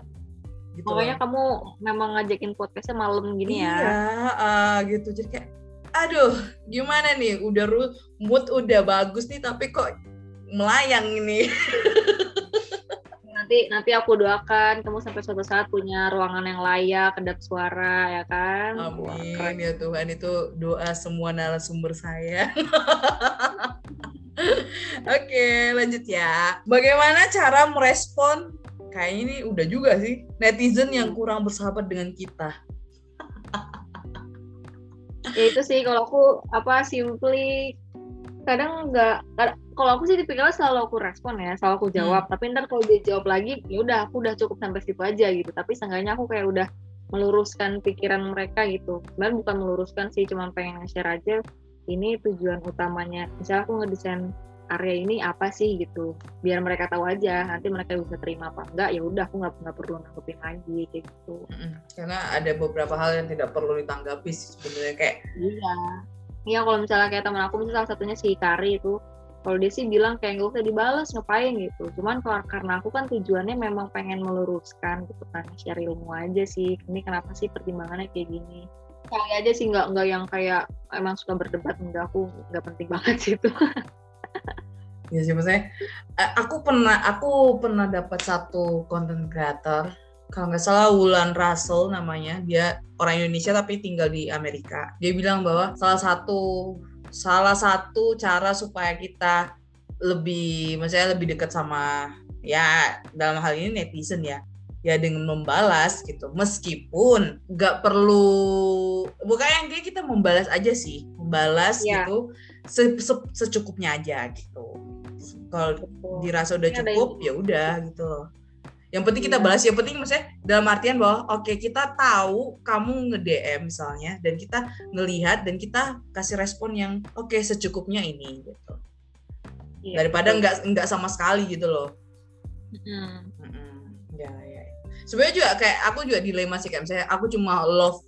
Gitu Makanya kamu memang ngajakin podcastnya malam gini iya, ya. Iya, uh, gitu. Jadi kayak aduh, gimana nih? Udah mood udah bagus nih tapi kok melayang ini. nanti nanti aku doakan kamu sampai suatu saat punya ruangan yang layak, kedap suara ya kan. Amin Wah, ya Tuhan itu doa semua narasumber saya. Oke, lanjut ya. Bagaimana cara merespon kayak ini udah juga sih netizen yang kurang bersahabat dengan kita. ya itu sih kalau aku apa simply kadang nggak kalau aku sih tipikalnya selalu aku respon ya selalu aku jawab. Hmm. tapi ntar kalau dia jawab lagi ya udah aku udah cukup sampai situ aja gitu. Tapi seenggaknya aku kayak udah meluruskan pikiran mereka gitu. Sebenarnya bukan meluruskan sih cuma pengen nge-share aja ini tujuan utamanya. Misalnya aku ngedesain area ini apa sih gitu. Biar mereka tahu aja nanti mereka bisa terima apa enggak ya udah aku nggak nggak perlu nanggepin lagi kayak gitu. Karena ada beberapa hal yang tidak perlu ditanggapi sebenarnya kayak iya iya kalau misalnya kayak teman aku misalnya salah satunya si Kari itu kalau dia sih bilang kayak gak usah dibalas ngapain gitu. Cuman karena aku kan tujuannya memang pengen meluruskan gitu kan share ilmu aja sih. Ini kenapa sih pertimbangannya kayak gini? Kali aja sih nggak nggak yang kayak emang suka berdebat enggak aku nggak penting banget sih itu. Ya sih maksudnya aku pernah aku pernah dapat satu content creator kalau nggak salah Wulan Russell namanya dia orang Indonesia tapi tinggal di Amerika. Dia bilang bahwa salah satu salah satu cara supaya kita lebih maksudnya lebih dekat sama ya dalam hal ini netizen ya ya dengan membalas gitu. Meskipun nggak perlu bukan yang kayak kita membalas aja sih. Membalas yeah. gitu se -se secukupnya aja gitu. Kalau dirasa udah cukup ya udah gitu loh yang penting kita iya. balas yang penting maksudnya dalam artian bahwa oke okay, kita tahu kamu nge DM misalnya dan kita ngelihat dan kita kasih respon yang oke okay, secukupnya ini gitu. Iya, daripada nggak nggak sama sekali gitu loh. Mm. ya ya sebenarnya juga kayak aku juga dilema sih kayak misalnya aku cuma love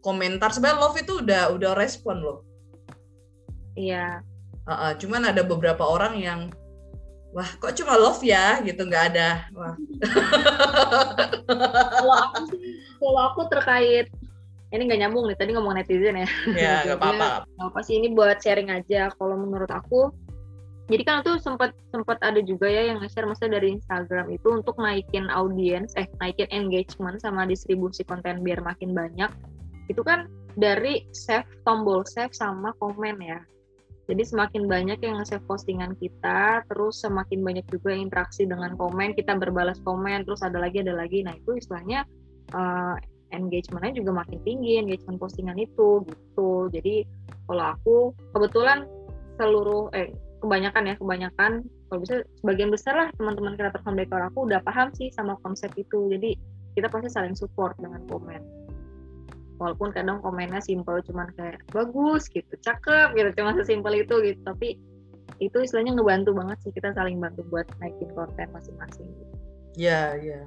komentar sebenarnya love itu udah udah respon loh. Iya. Uh, uh, cuman ada beberapa orang yang wah kok cuma love ya? Gitu nggak ada. Wah. Kalau aku sih kalau aku terkait ini nggak nyambung nih tadi ngomong netizen ya. Ya nggak apa-apa. Apa sih ini buat sharing aja kalau menurut aku. Jadi kan itu sempat sempat ada juga ya yang nge-share maksudnya dari Instagram itu untuk naikin audiens eh naikin engagement sama distribusi konten biar makin banyak. Itu kan dari save tombol save sama komen ya jadi semakin banyak yang nge-save postingan kita, terus semakin banyak juga interaksi dengan komen, kita berbalas komen, terus ada lagi, ada lagi. Nah itu istilahnya uh, engagementnya juga makin tinggi, engagement postingan itu gitu. Jadi kalau aku kebetulan seluruh, eh kebanyakan ya, kebanyakan kalau bisa sebagian besar lah teman-teman kreator home aku udah paham sih sama konsep itu. Jadi kita pasti saling support dengan komen walaupun kadang komennya simpel cuman kayak bagus gitu. Cakep gitu. Cuma sesimpel itu gitu. Tapi itu istilahnya ngebantu banget sih kita saling bantu buat naikin konten masing-masing. Gitu. Ya, ya,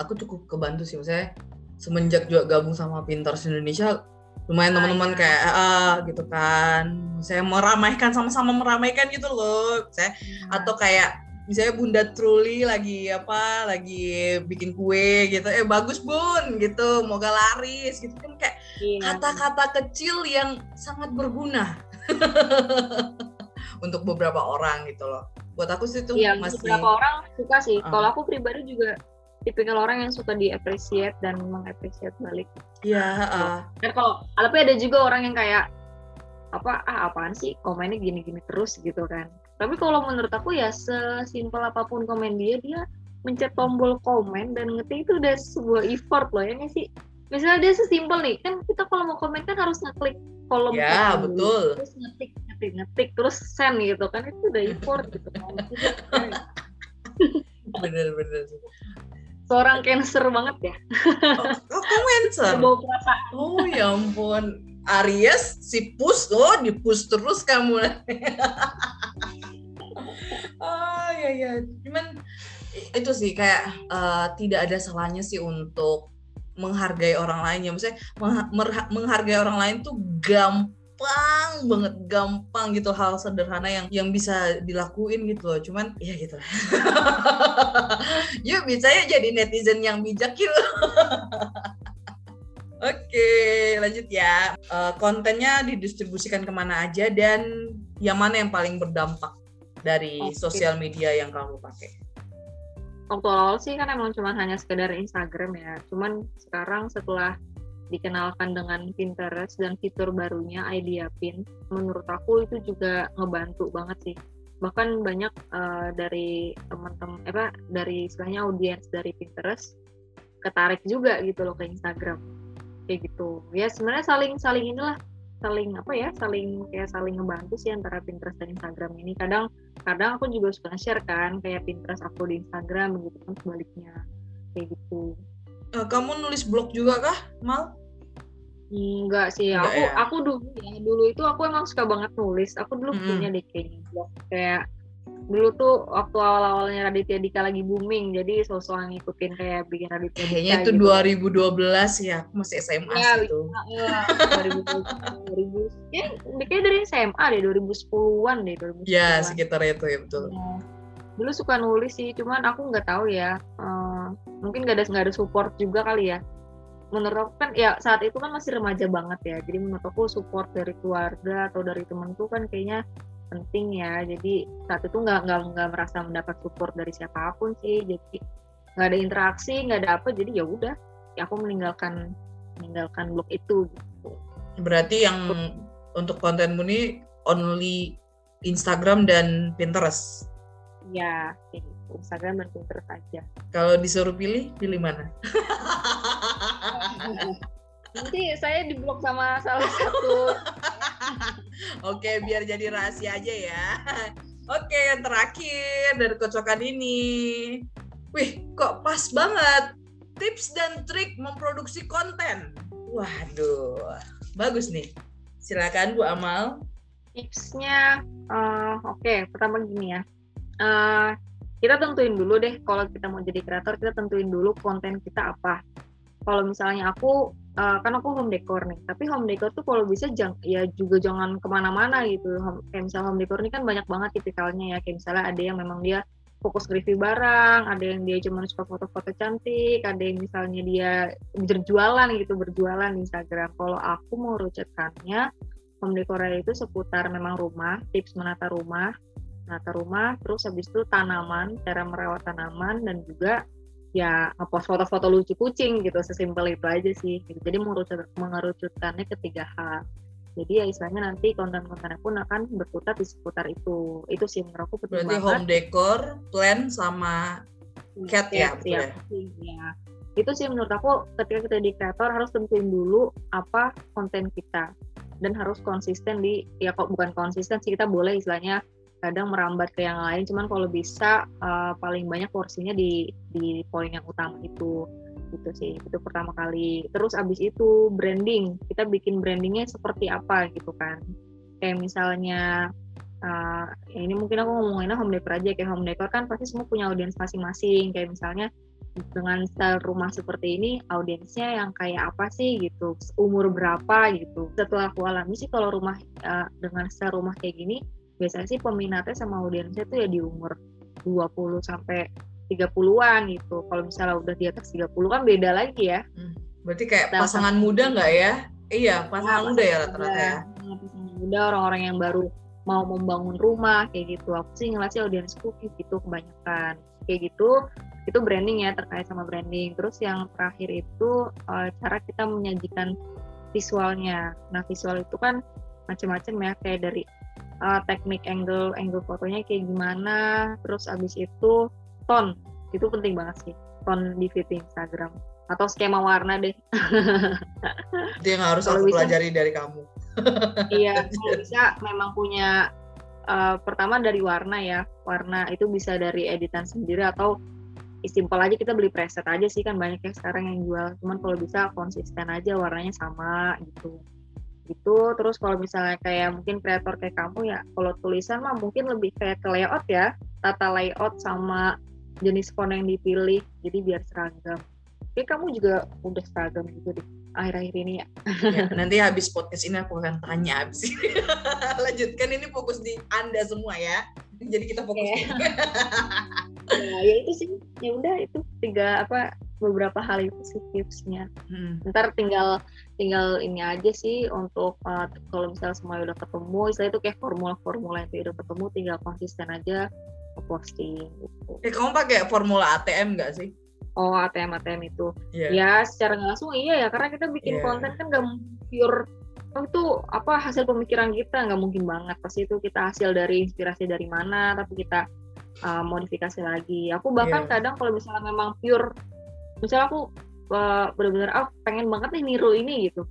aku cukup kebantu sih. Misalnya semenjak juga gabung sama Pintar Indonesia lumayan ah, teman-teman ya. kayak ah gitu kan. Saya meramaikan sama-sama meramaikan gitu loh. Saya hmm. atau kayak misalnya Bunda Truly lagi apa lagi bikin kue gitu eh bagus bun gitu moga laris gitu kan kayak iya. kata-kata iya. kecil yang sangat berguna untuk beberapa orang gitu loh buat aku sih itu iya, masih beberapa orang suka sih uh. kalau aku pribadi juga tipikal orang yang suka diapresiat dan mengapresiat balik iya uh. kalau tapi ada juga orang yang kayak apa ah apaan sih komennya gini-gini terus gitu kan tapi kalau menurut aku ya sesimpel apa pun komen dia dia mencet tombol komen dan ngetik itu udah sebuah effort loh ya nggak sih? Misalnya dia sesimpel nih kan kita kalau mau komen kan harus ngeklik kolom ya komen betul. dulu, terus ngetik ngetik ngetik terus send gitu kan itu udah effort gitu. Kan bener bener. Seorang cancer banget ya. Oh, oh cancer oh ya ampun. Aries si push oh di push terus kamu oh ya ya cuman itu sih kayak uh, tidak ada salahnya sih untuk menghargai orang lain. Ya maksudnya menghargai orang lain tuh gampang banget gampang gitu. Hal sederhana yang yang bisa dilakuin gitu loh. Cuman ya gitu yuk bisa ya jadi netizen yang bijak yuk. Oke, lanjut ya. Uh, kontennya didistribusikan ke mana aja dan yang mana yang paling berdampak dari okay. sosial media yang kamu pakai? Waktu awal sih kan emang cuma hanya sekedar Instagram ya. Cuman sekarang setelah dikenalkan dengan Pinterest dan fitur barunya Idea Pin, menurut aku itu juga ngebantu banget sih. Bahkan banyak uh, dari teman-teman apa dari istilahnya audiens dari Pinterest ketarik juga gitu loh ke Instagram. Kayak gitu. Ya sebenarnya saling saling inilah saling apa ya saling kayak saling ngebantu sih antara Pinterest dan Instagram ini kadang kadang aku juga suka share kan kayak Pinterest aku di Instagram gitu kan sebaliknya kayak gitu uh, kamu nulis blog juga kah Mal Enggak sih, Enggak aku ya? aku dulu ya dulu itu aku emang suka banget nulis. Aku dulu mm -hmm. punya deh kayaknya blog kayak dulu tuh waktu awal-awalnya Raditya Dika lagi booming jadi sosok ngikutin kayak bikin Raditya Dika kayaknya itu gitu. 2012 ya aku masih SMA ya, itu ya, 2000, 2000 ya kayaknya dari SMA deh 2010-an deh 2010 ya sekitar itu ya betul. Ya. dulu suka nulis sih cuman aku nggak tahu ya uh, mungkin nggak ada nggak ada support juga kali ya. Menurut aku kan ya saat itu kan masih remaja banget ya jadi menurut aku support dari keluarga atau dari temanku kan kayaknya penting ya jadi saat itu nggak nggak nggak merasa mendapat support dari siapa pun sih jadi nggak ada interaksi nggak ada apa jadi ya udah ya aku meninggalkan meninggalkan blog itu gitu berarti yang untuk kontenmu ini only Instagram dan Pinterest ya gitu. Instagram dan Pinterest aja. Kalau disuruh pilih, pilih mana? Nanti saya diblok sama salah satu. Oke, biar jadi rahasia aja ya. Oke, yang terakhir dari kocokan ini. Wih, kok pas banget. Tips dan trik memproduksi konten. Waduh, bagus nih. Silakan Bu Amal. Tipsnya, uh, oke, okay, pertama gini ya. Uh, kita tentuin dulu deh kalau kita mau jadi kreator, kita tentuin dulu konten kita apa. Kalau misalnya aku uh, kan aku home decor nih. Tapi home decor tuh kalau bisa jang, ya juga jangan ke mana-mana gitu. Home, kayak misalnya home decor ini kan banyak banget tipikalnya ya. Kayak misalnya ada yang memang dia fokus review barang, ada yang dia cuma suka foto-foto cantik, ada yang misalnya dia berjualan gitu, berjualan di Instagram. Kalau aku mau rucutkannya, home decor itu seputar memang rumah, tips menata rumah, menata rumah, terus habis itu tanaman, cara merawat tanaman, dan juga ya ngepost foto-foto lucu kucing gitu sesimpel itu aja sih. Gitu. jadi mengerucut mengerucutkannya ke tiga hal jadi ya istilahnya nanti konten-kontennya pun akan berputar di seputar itu. Itu sih menurut aku penting berarti banget. home decor plan sama cat ya, ya, ya itu sih menurut aku ketika kita di kreator harus tentuin dulu apa konten kita. Dan harus konsisten di ya kok bukan konsisten sih kita boleh istilahnya kadang merambat ke yang lain. Cuman kalau bisa uh, paling banyak porsinya di di poin yang utama itu. Gitu sih itu pertama kali. Terus abis itu branding. Kita bikin brandingnya seperti apa gitu kan. Kayak misalnya uh, ini mungkin aku ngomonginnya home decor aja. Kayak home decor kan pasti semua punya audiens masing-masing. Kayak misalnya dengan style rumah seperti ini audiensnya yang kayak apa sih gitu? Umur berapa gitu? Setelah aku alami sih kalau rumah uh, dengan style rumah kayak gini biasanya sih peminatnya sama audiensnya tuh ya di umur 20 sampai 30-an gitu. Kalau misalnya udah di atas 30 kan beda lagi ya. Hmm. Berarti kayak nah, pasangan muda nggak ya? Iya, pasangan nah, muda ya rata-rata ya. Pasangan muda, orang-orang yang baru mau membangun rumah kayak gitu. Aku sih ngeliat sih audiensku gitu kebanyakan. Kayak gitu, itu branding ya terkait sama branding. Terus yang terakhir itu uh, cara kita menyajikan visualnya. Nah, visual itu kan macam-macam ya kayak dari uh, teknik angle angle fotonya kayak gimana terus abis itu tone itu penting banget sih tone di feed Instagram atau skema warna deh. Itu yang harus aku bisa, pelajari dari kamu. Iya kalau bisa memang punya uh, pertama dari warna ya warna itu bisa dari editan sendiri atau simpel aja kita beli preset aja sih kan banyak yang sekarang yang jual cuman kalau bisa konsisten aja warnanya sama gitu gitu. Terus kalau misalnya kayak mungkin kreator kayak kamu ya kalau tulisan mah mungkin lebih kayak ke layout ya. Tata layout sama jenis font yang dipilih jadi biar seragam. Oke, kamu juga udah seragam gitu deh akhir-akhir ini ya. ya. Nanti habis podcast ini aku akan tanya habis ini. Lanjutkan ini fokus di Anda semua ya. Jadi kita fokus. Okay. ya, ya itu sih. Ya udah itu tiga apa beberapa hal itu sih tipsnya. Hmm. Ntar tinggal tinggal ini aja sih untuk uh, kalau misalnya semua udah ketemu istilah itu kayak formula-formula yang udah ketemu tinggal konsisten aja posting gitu. Eh kamu pakai formula ATM nggak sih? Oh ATM ATM itu yeah. ya secara langsung iya ya karena kita bikin yeah. konten kan nggak pure itu apa hasil pemikiran kita nggak mungkin banget pasti itu kita hasil dari inspirasi dari mana tapi kita uh, modifikasi lagi aku bahkan yeah. kadang kalau misalnya memang pure misalnya aku uh, benar-benar ah pengen banget nih niru ini gitu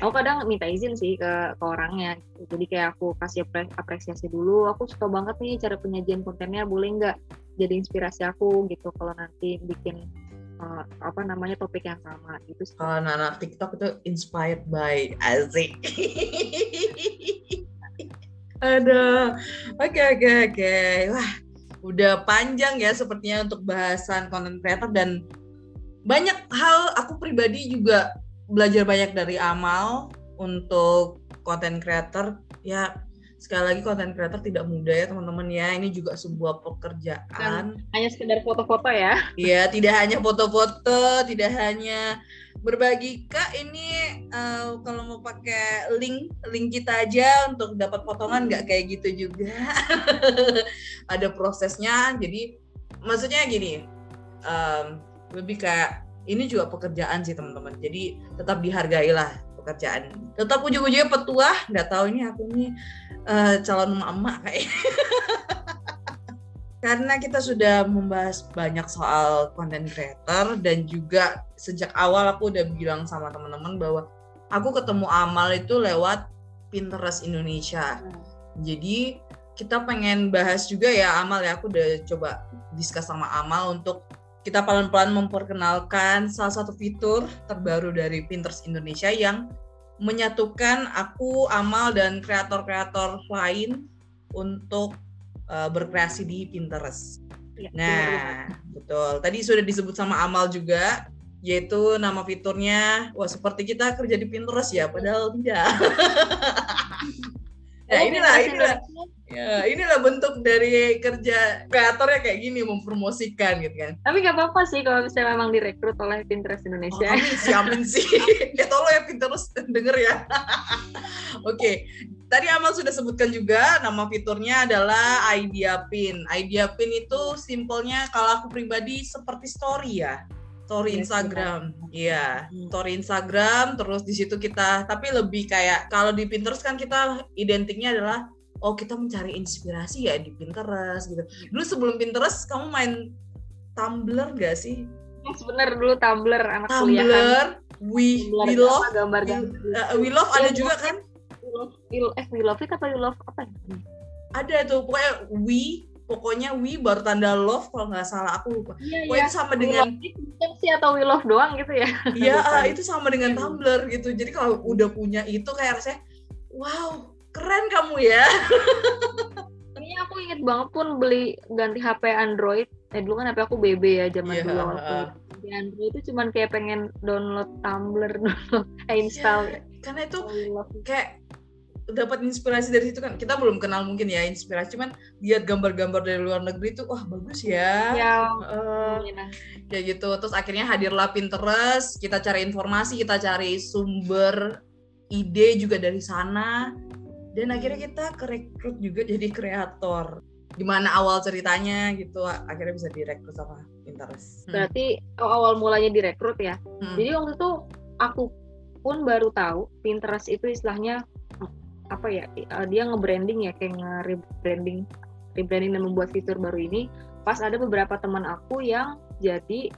aku kadang minta izin sih ke, ke orangnya gitu. jadi kayak aku kasih apresiasi dulu aku suka banget nih cara penyajian kontennya boleh nggak jadi inspirasi aku gitu kalau nanti bikin uh, apa namanya topik yang sama sih. Kalau anak TikTok itu inspired by Azik. Ada, oke oke oke. Wah, udah panjang ya sepertinya untuk bahasan konten creator dan banyak hal aku pribadi juga belajar banyak dari Amal untuk konten creator ya sekali lagi konten creator tidak mudah ya teman-teman ya. Ini juga sebuah pekerjaan. Kan, hanya sekedar foto-foto ya. Iya tidak hanya foto-foto tidak hanya berbagi. Kak ini uh, kalau mau pakai link link kita aja untuk dapat potongan nggak kayak gitu juga. Ada prosesnya jadi maksudnya gini um, lebih kayak ini juga pekerjaan sih teman-teman. Jadi tetap dihargailah pekerjaan tetap ujung-ujungnya petua nggak tahu ini aku nih uh, calon emak kayak karena kita sudah membahas banyak soal content creator dan juga sejak awal aku udah bilang sama teman-teman bahwa aku ketemu Amal itu lewat Pinterest Indonesia. Hmm. Jadi kita pengen bahas juga ya Amal ya aku udah coba diskus sama Amal untuk kita pelan-pelan memperkenalkan salah satu fitur terbaru dari Pinterest Indonesia yang menyatukan aku, Amal dan kreator-kreator lain untuk uh, berkreasi di Pinterest. Ya, nah, betul. Tadi sudah disebut sama Amal juga, yaitu nama fiturnya, wah seperti kita kerja di Pinterest ya, padahal tidak. nah oh, inilah, inilah, ya inilah bentuk dari kerja kreatornya kayak gini mempromosikan gitu kan. Tapi nggak apa-apa sih kalau misalnya memang direkrut oleh Pinterest Indonesia. Oh, amin sih, amin sih. ya tolong ya Pinterest denger ya. Oke, okay. Tadi Amal sudah sebutkan juga nama fiturnya adalah Idea Pin. Idea Pin itu simpelnya kalau aku pribadi seperti story ya. Story iya, Instagram. Iya, hmm. story Instagram terus di situ kita tapi lebih kayak kalau di Pinterest kan kita identiknya adalah oh kita mencari inspirasi ya di Pinterest gitu. Dulu sebelum Pinterest kamu main Tumblr gak sih? Sebenernya dulu Tumblr anak Tumblr, kuliahan. We, Tumblr we love, gambar -gambar. We, uh, we love ada iya, juga kan? love eh we love it apa you love apa ya? Ada tuh pokoknya we pokoknya we baru tanda love kalau nggak salah aku lupa. Iya, pokoknya iya. itu sama dengan sih atau we love doang gitu ya. Iya, itu sama dengan Tumblr gitu. Jadi kalau udah punya itu kayak rasanya wow, keren kamu ya. Ini aku inget banget pun beli ganti HP Android. Eh dulu kan HP aku BB ya zaman yeah, dulu waktu. Di Android itu cuman kayak pengen download Tumblr, download, install. Yeah, karena itu kayak dapat inspirasi dari situ kan kita belum kenal mungkin ya inspirasi cuman lihat gambar-gambar dari luar negeri itu wah bagus ya ya uh, ya gitu terus akhirnya hadirlah Pinterest kita cari informasi kita cari sumber ide juga dari sana dan akhirnya kita kerekrut juga jadi kreator gimana awal ceritanya gitu akhirnya bisa direkrut sama Pinterest hmm. berarti awal mulanya direkrut ya hmm. jadi waktu itu aku pun baru tahu Pinterest itu istilahnya apa ya uh, dia nge-branding ya kayak nge-rebranding rebranding dan membuat fitur baru ini pas ada beberapa teman aku yang jadi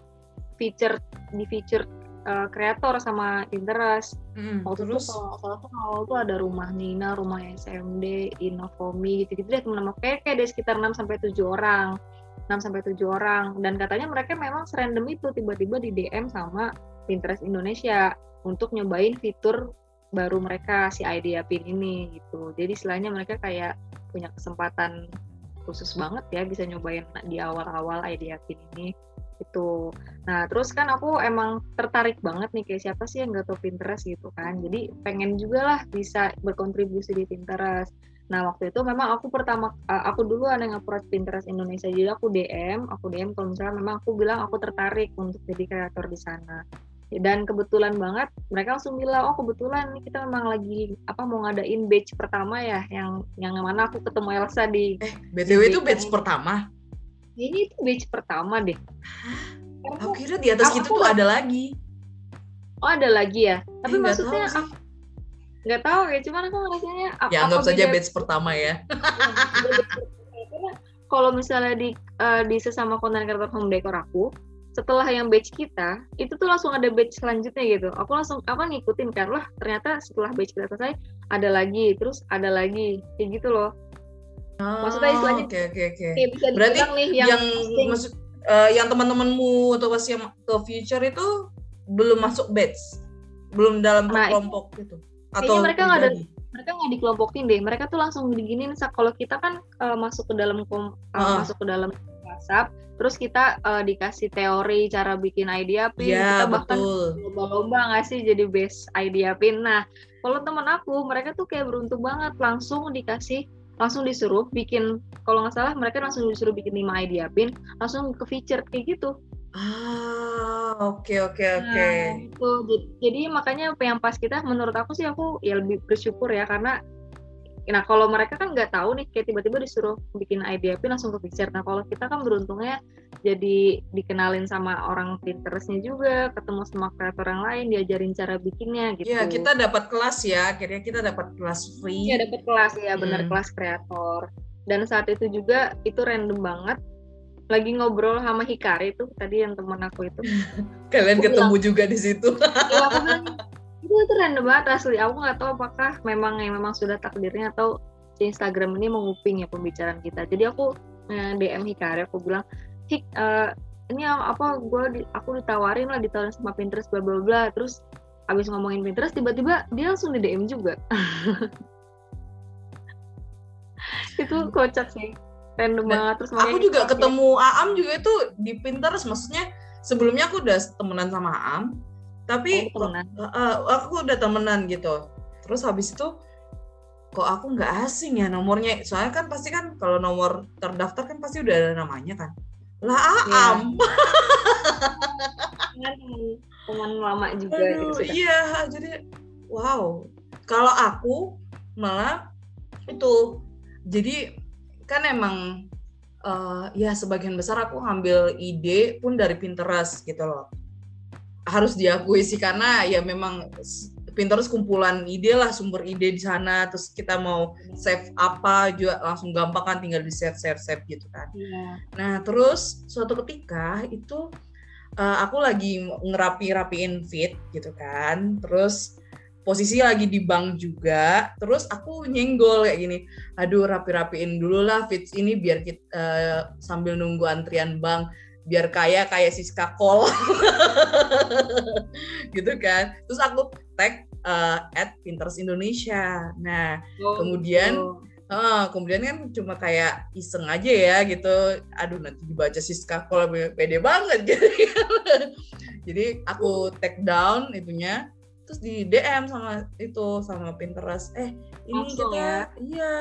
feature di feature kreator uh, sama Pinterest. Mm, Waktu terus? itu kalau salah tuh awal tuh ada rumah Nina, rumah SMD, Innofomi gitu-gitu deh teman-teman kayak kayak ada sekitar 6 sampai 7 orang. 6 sampai 7 orang dan katanya mereka memang serandom itu tiba-tiba di DM sama Pinterest Indonesia untuk nyobain fitur baru mereka si idea pin ini gitu jadi selainnya mereka kayak punya kesempatan khusus banget ya bisa nyobain di awal-awal idea pin ini itu nah terus kan aku emang tertarik banget nih kayak siapa sih yang gak tau Pinterest gitu kan. Jadi pengen juga lah bisa berkontribusi di Pinterest. Nah waktu itu memang aku pertama eh, aku dulu ada yang approach Pinterest Indonesia. Jadi aku DM aku DM kalau misalnya memang aku bilang aku tertarik untuk jadi kreator di sana. Dan kebetulan banget mereka langsung bilang oh kebetulan nih kita memang lagi apa mau ngadain batch pertama ya yang yang mana aku ketemu Elsa di eh btw di itu batch pertama ini itu batch pertama deh. Aku kira di atas itu tuh ada lagi. Oh ada lagi ya? Tapi eh, maksudnya aku nggak tahu ya cuman aku ngerasanya ya anggap saja batch pertama ya. Karena kalau misalnya di uh, di sesama konten kreator home decor aku setelah yang batch kita itu tuh langsung ada batch selanjutnya gitu. Aku langsung apa ngikutin kan lah ternyata setelah batch kita selesai ada lagi terus ada lagi. Kayak gitu loh oh, maksudnya istilahnya okay, okay, okay. kayak bisa berarti nih yang, yang maksud uh, yang teman-temanmu atau pas yang ke future itu belum masuk batch belum dalam nah, kelompok gitu? Atau mereka nggak ada mereka nggak dikelompokin deh. Mereka tuh langsung begini kalau kita kan uh, masuk ke dalam uh, uh. masuk ke dalam WhatsApp terus kita uh, dikasih teori cara bikin idea pin ya, kita bahkan lomba-lomba nggak sih jadi base idea pin? Nah kalau teman aku mereka tuh kayak beruntung banget langsung dikasih langsung disuruh bikin kalau nggak salah mereka langsung disuruh bikin lima idea pin langsung ke feature kayak gitu. Ah oke oke oke. nah, jadi makanya yang pas kita menurut aku sih aku ya lebih bersyukur ya karena Nah kalau mereka kan nggak tahu nih kayak tiba-tiba disuruh bikin pin langsung ke picture. Nah kalau kita kan beruntungnya jadi dikenalin sama orang Pinterestnya juga, ketemu sama kreator yang lain, diajarin cara bikinnya gitu. Iya kita dapat kelas ya, akhirnya kita dapat kelas free. Iya dapat kelas ya, benar hmm. kelas kreator. Dan saat itu juga itu random banget lagi ngobrol sama Hikari itu tadi yang temen aku itu kalian aku ketemu bilang, juga di situ ya, aku bilang, itu itu random banget asli. Aku nggak tahu apakah memang yang memang sudah takdirnya atau si Instagram ini menguping ya pembicaraan kita. Jadi aku eh, DM Hikari aku bilang Hik uh, ini apa gue di, aku ditawarin lah ditawarin sama Pinterest bla bla bla. Terus abis ngomongin Pinterest tiba-tiba dia langsung di DM juga. Itu kocak sih. Random banget terus aku juga ketemu Aam juga itu di Pinterest. Maksudnya sebelumnya aku udah temenan sama Aam tapi oh, uh, aku udah temenan gitu. Terus habis itu kok aku nggak asing ya nomornya? Soalnya kan pasti kan kalau nomor terdaftar kan pasti udah ada namanya kan? Lah iya. Aam yeah. teman lama juga Aduh, gitu iya jadi wow. Kalau aku malah itu jadi kan emang uh, ya sebagian besar aku ngambil ide pun dari Pinterest gitu loh harus diakui sih karena ya memang Pinterest kumpulan ide lah sumber ide di sana terus kita mau save apa juga langsung gampang kan tinggal di save save save gitu kan yeah. nah terus suatu ketika itu uh, aku lagi ngerapi rapiin feed gitu kan terus posisi lagi di bank juga terus aku nyenggol kayak gini aduh rapi-rapiin dulu lah fits ini biar kita uh, sambil nunggu antrian bank biar kaya kayak Siska Kol. Gitu kan. Terus aku tag uh, at Pinterest Indonesia. Nah oh, kemudian oh. Uh, kemudian kan cuma kayak iseng aja ya gitu. Aduh nanti dibaca Siska Kol pede banget. Gitu jadi aku take down itunya terus di DM sama itu sama Pinterest. Eh ini Langsung kita ya? iya.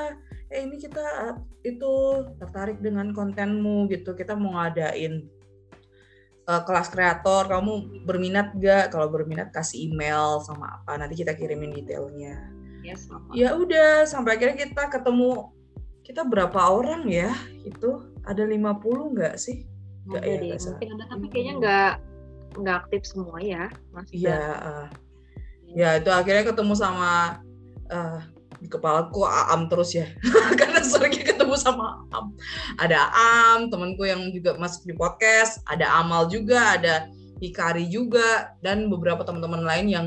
Eh ini kita eh, itu tertarik dengan kontenmu gitu. Kita mau ngadain uh, kelas kreator kamu berminat gak kalau berminat kasih email sama apa? Nanti kita kirimin detailnya. Yes, ya udah sampai akhirnya kita ketemu. Kita berapa orang ya? Itu ada 50 nggak sih? Nggak ya mungkin ada tapi kayaknya nggak nggak aktif semua ya iya uh, ya itu akhirnya ketemu sama uh, di kepalaku Aam terus ya. Karena sering ketemu sama Aam ada Aam temanku yang juga masuk di podcast ada Amal juga ada Hikari juga dan beberapa teman-teman lain yang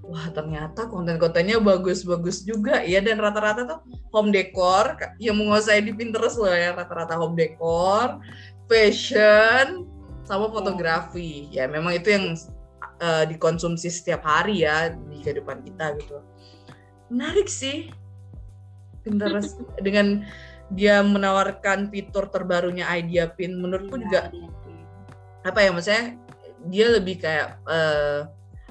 wah ternyata konten-kontennya bagus-bagus juga ya. Dan rata-rata tuh home decor yang menguasai di Pinterest loh ya rata-rata home decor fashion sama fotografi. Ya memang itu yang uh, dikonsumsi setiap hari ya di kehidupan kita gitu. Menarik sih Pinterest dengan dia menawarkan fitur terbarunya Idea Pin menurutku ya, juga apa ya maksudnya dia lebih kayak uh,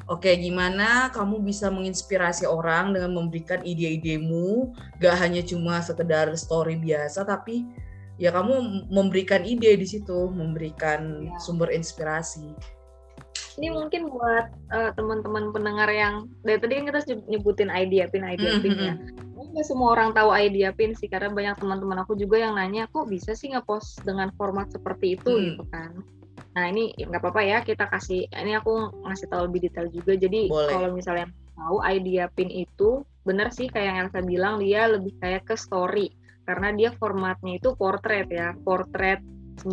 oke okay, gimana kamu bisa menginspirasi orang dengan memberikan ide-idemu gak hanya cuma sekedar story biasa tapi ya kamu memberikan ide di situ memberikan ya. sumber inspirasi ini mungkin buat uh, teman-teman pendengar yang dari tadi kan kita nyebutin idea pin idea pin ya. Nggak semua orang tahu idea pin sih karena banyak teman-teman aku juga yang nanya kok bisa sih ngepost dengan format seperti itu hmm. gitu kan. Nah ini nggak apa-apa ya kita kasih ini aku ngasih tahu lebih detail juga. Jadi kalau misalnya tahu idea pin itu benar sih kayak yang Elsa bilang dia lebih kayak ke story karena dia formatnya itu portrait ya portrait 9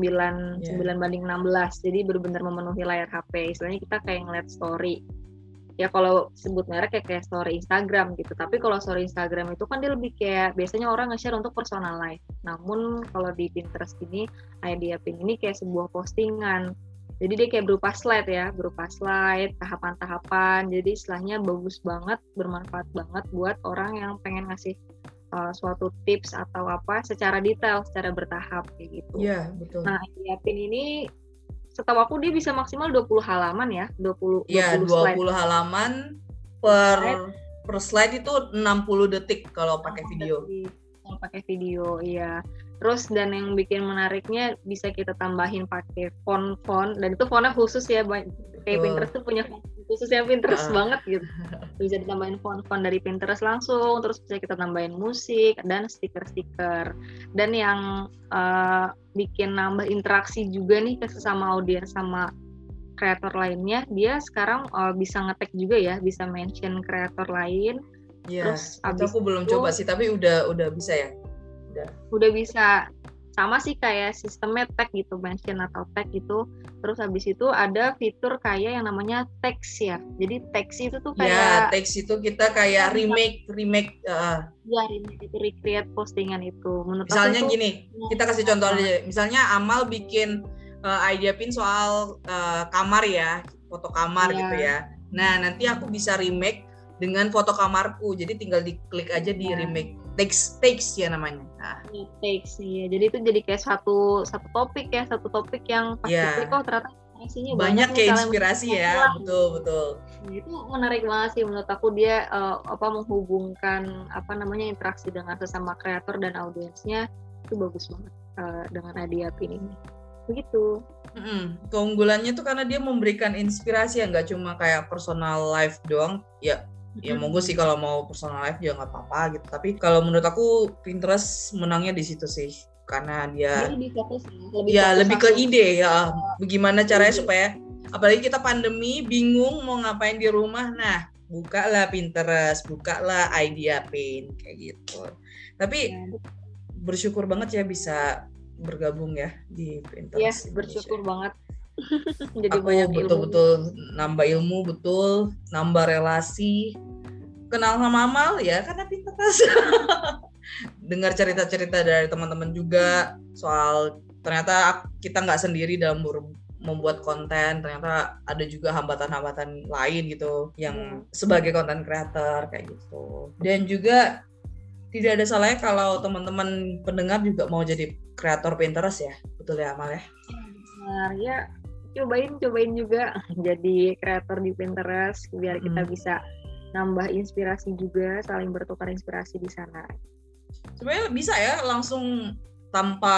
yeah. 9 banding 16 jadi benar-benar memenuhi layar HP istilahnya kita kayak ngeliat story ya kalau sebut merek kayak kayak story Instagram gitu tapi kalau story Instagram itu kan dia lebih kayak biasanya orang nge-share untuk personal life namun kalau di Pinterest ini idea pin ini kayak sebuah postingan jadi dia kayak berupa slide ya berupa slide tahapan-tahapan jadi istilahnya bagus banget bermanfaat banget buat orang yang pengen ngasih uh, suatu tips atau apa secara detail, secara bertahap kayak gitu. Iya, betul. Nah, pin ini setahu aku dia bisa maksimal 20 halaman ya, 20 Iya, 20, 20 slide. halaman per slide. per slide itu 60 detik kalau pakai video. Kalau pakai video, iya. Terus dan yang bikin menariknya bisa kita tambahin pakai font-font dan itu fontnya khusus ya kayak Pinterest tuh punya khususnya Pinterest uh. banget gitu. Bisa ditambahin font-font dari Pinterest langsung terus bisa kita tambahin musik dan stiker-stiker. Dan yang uh, bikin nambah interaksi juga nih ke sesama audiens sama kreator lainnya dia sekarang uh, bisa ngetek juga ya bisa mention kreator lain. Iya, terus aku belum itu, coba sih tapi udah udah bisa ya udah. Udah bisa. Sama sih kayak sistemnya tag gitu mention atau tag gitu. Terus habis itu ada fitur kayak yang namanya text ya. Jadi text itu tuh ya, kayak ya text itu kita kayak remake remake uh, ya remake itu recreate postingan itu. Menurut misalnya aku gini kita kasih contoh aja. Misalnya Amal bikin uh, idea pin soal uh, kamar ya foto kamar ya. gitu ya. Nah nanti aku bisa remake dengan foto kamarku. Jadi tinggal diklik aja di ya. remake takes takes ya namanya. Nah. Ya, takes ya. Jadi itu jadi kayak satu satu topik ya, satu topik yang pas yeah. oh ternyata isinya banyak, banyak kayak inspirasi ya. Betul, betul. Nah, itu menarik banget sih menurut aku dia uh, apa menghubungkan apa namanya interaksi dengan sesama kreator dan audiensnya itu bagus banget uh, dengan Pin ini. Begitu. Mm-hmm. Keunggulannya tuh karena dia memberikan inspirasi yang nggak cuma kayak personal life doang, ya ya monggo sih kalau mau personal life juga nggak apa-apa gitu. Tapi kalau menurut aku Pinterest menangnya di situ sih. Karena dia lebih fokus lebih ya fokus lebih ke ide ya. bagaimana caranya ide. supaya apalagi kita pandemi bingung mau ngapain di rumah. Nah bukalah Pinterest bukalah idea pin kayak gitu. Tapi ya. bersyukur banget ya bisa bergabung ya di Pinterest ya bersyukur banget jadi aku betul-betul nambah ilmu betul. Nambah relasi. Kenal sama Amal ya karena Pinterest dengar cerita-cerita dari teman-teman juga soal ternyata kita nggak sendiri dalam membuat konten. Ternyata ada juga hambatan-hambatan lain gitu yang hmm. sebagai konten creator kayak gitu. Dan juga tidak ada salahnya kalau teman-teman pendengar juga mau jadi kreator Pinterest ya? Betul ya Amal ya? Benar. Ya cobain cobain juga. Jadi kreator di Pinterest biar kita hmm. bisa nambah inspirasi juga saling bertukar inspirasi di sana. Sebenarnya bisa ya langsung tanpa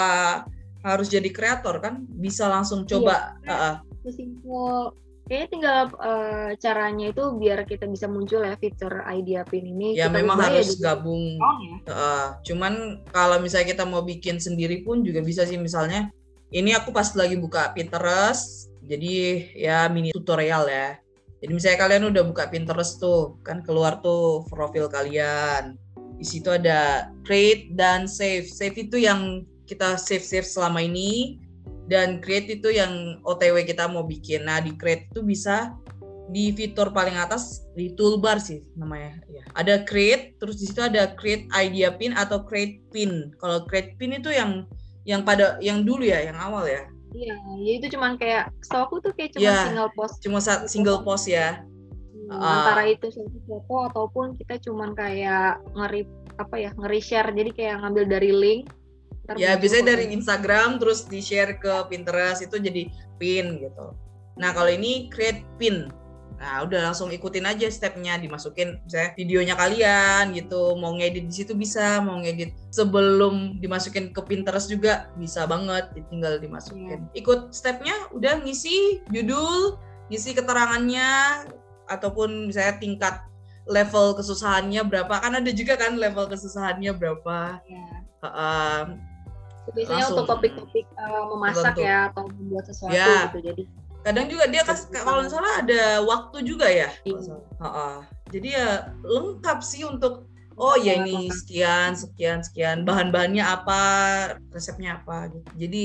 harus jadi kreator kan? Bisa langsung coba iya, uh, sesimpel kayaknya tinggal uh, caranya itu biar kita bisa muncul ya fitur idea pin ini. Ya memang harus ya, gabung. Oh, ya? uh, cuman kalau misalnya kita mau bikin sendiri pun juga bisa sih. Misalnya ini aku pas lagi buka Pinterest jadi ya mini tutorial ya jadi misalnya kalian udah buka Pinterest tuh kan keluar tuh profil kalian di situ ada create dan save save itu yang kita save save selama ini dan create itu yang OTW kita mau bikin nah di create itu bisa di fitur paling atas di toolbar sih namanya ya. Ada create terus di situ ada create idea pin atau create pin. Kalau create pin itu yang yang pada yang dulu ya, yang awal ya. Iya, ya itu cuman kayak setahu tuh kayak cuma ya, single post. Cuma single post ya. Hmm, uh, antara itu satu foto ataupun kita cuman kayak ngeri apa ya ngeri share jadi kayak ngambil dari link. Ya biasanya dari Instagram terus di share ke Pinterest itu jadi pin gitu. Nah kalau ini create pin. Nah, udah langsung ikutin aja stepnya, dimasukin misalnya videonya kalian gitu, mau ngedit di situ bisa, mau ngedit sebelum dimasukin ke Pinterest juga bisa banget, tinggal dimasukin. Yeah. Ikut stepnya, udah ngisi judul, ngisi keterangannya, ataupun misalnya tingkat level kesusahannya berapa, kan ada juga kan level kesusahannya berapa. Yeah. Iya. Uh, biasanya untuk topik-topik uh, memasak tertentu. ya atau membuat sesuatu yeah. gitu jadi kadang juga dia kas kalau nggak salah ada waktu juga ya? Uh, jadi ya lengkap sih untuk oh ya ini sekian sekian sekian bahan-bahannya apa resepnya apa gitu. Jadi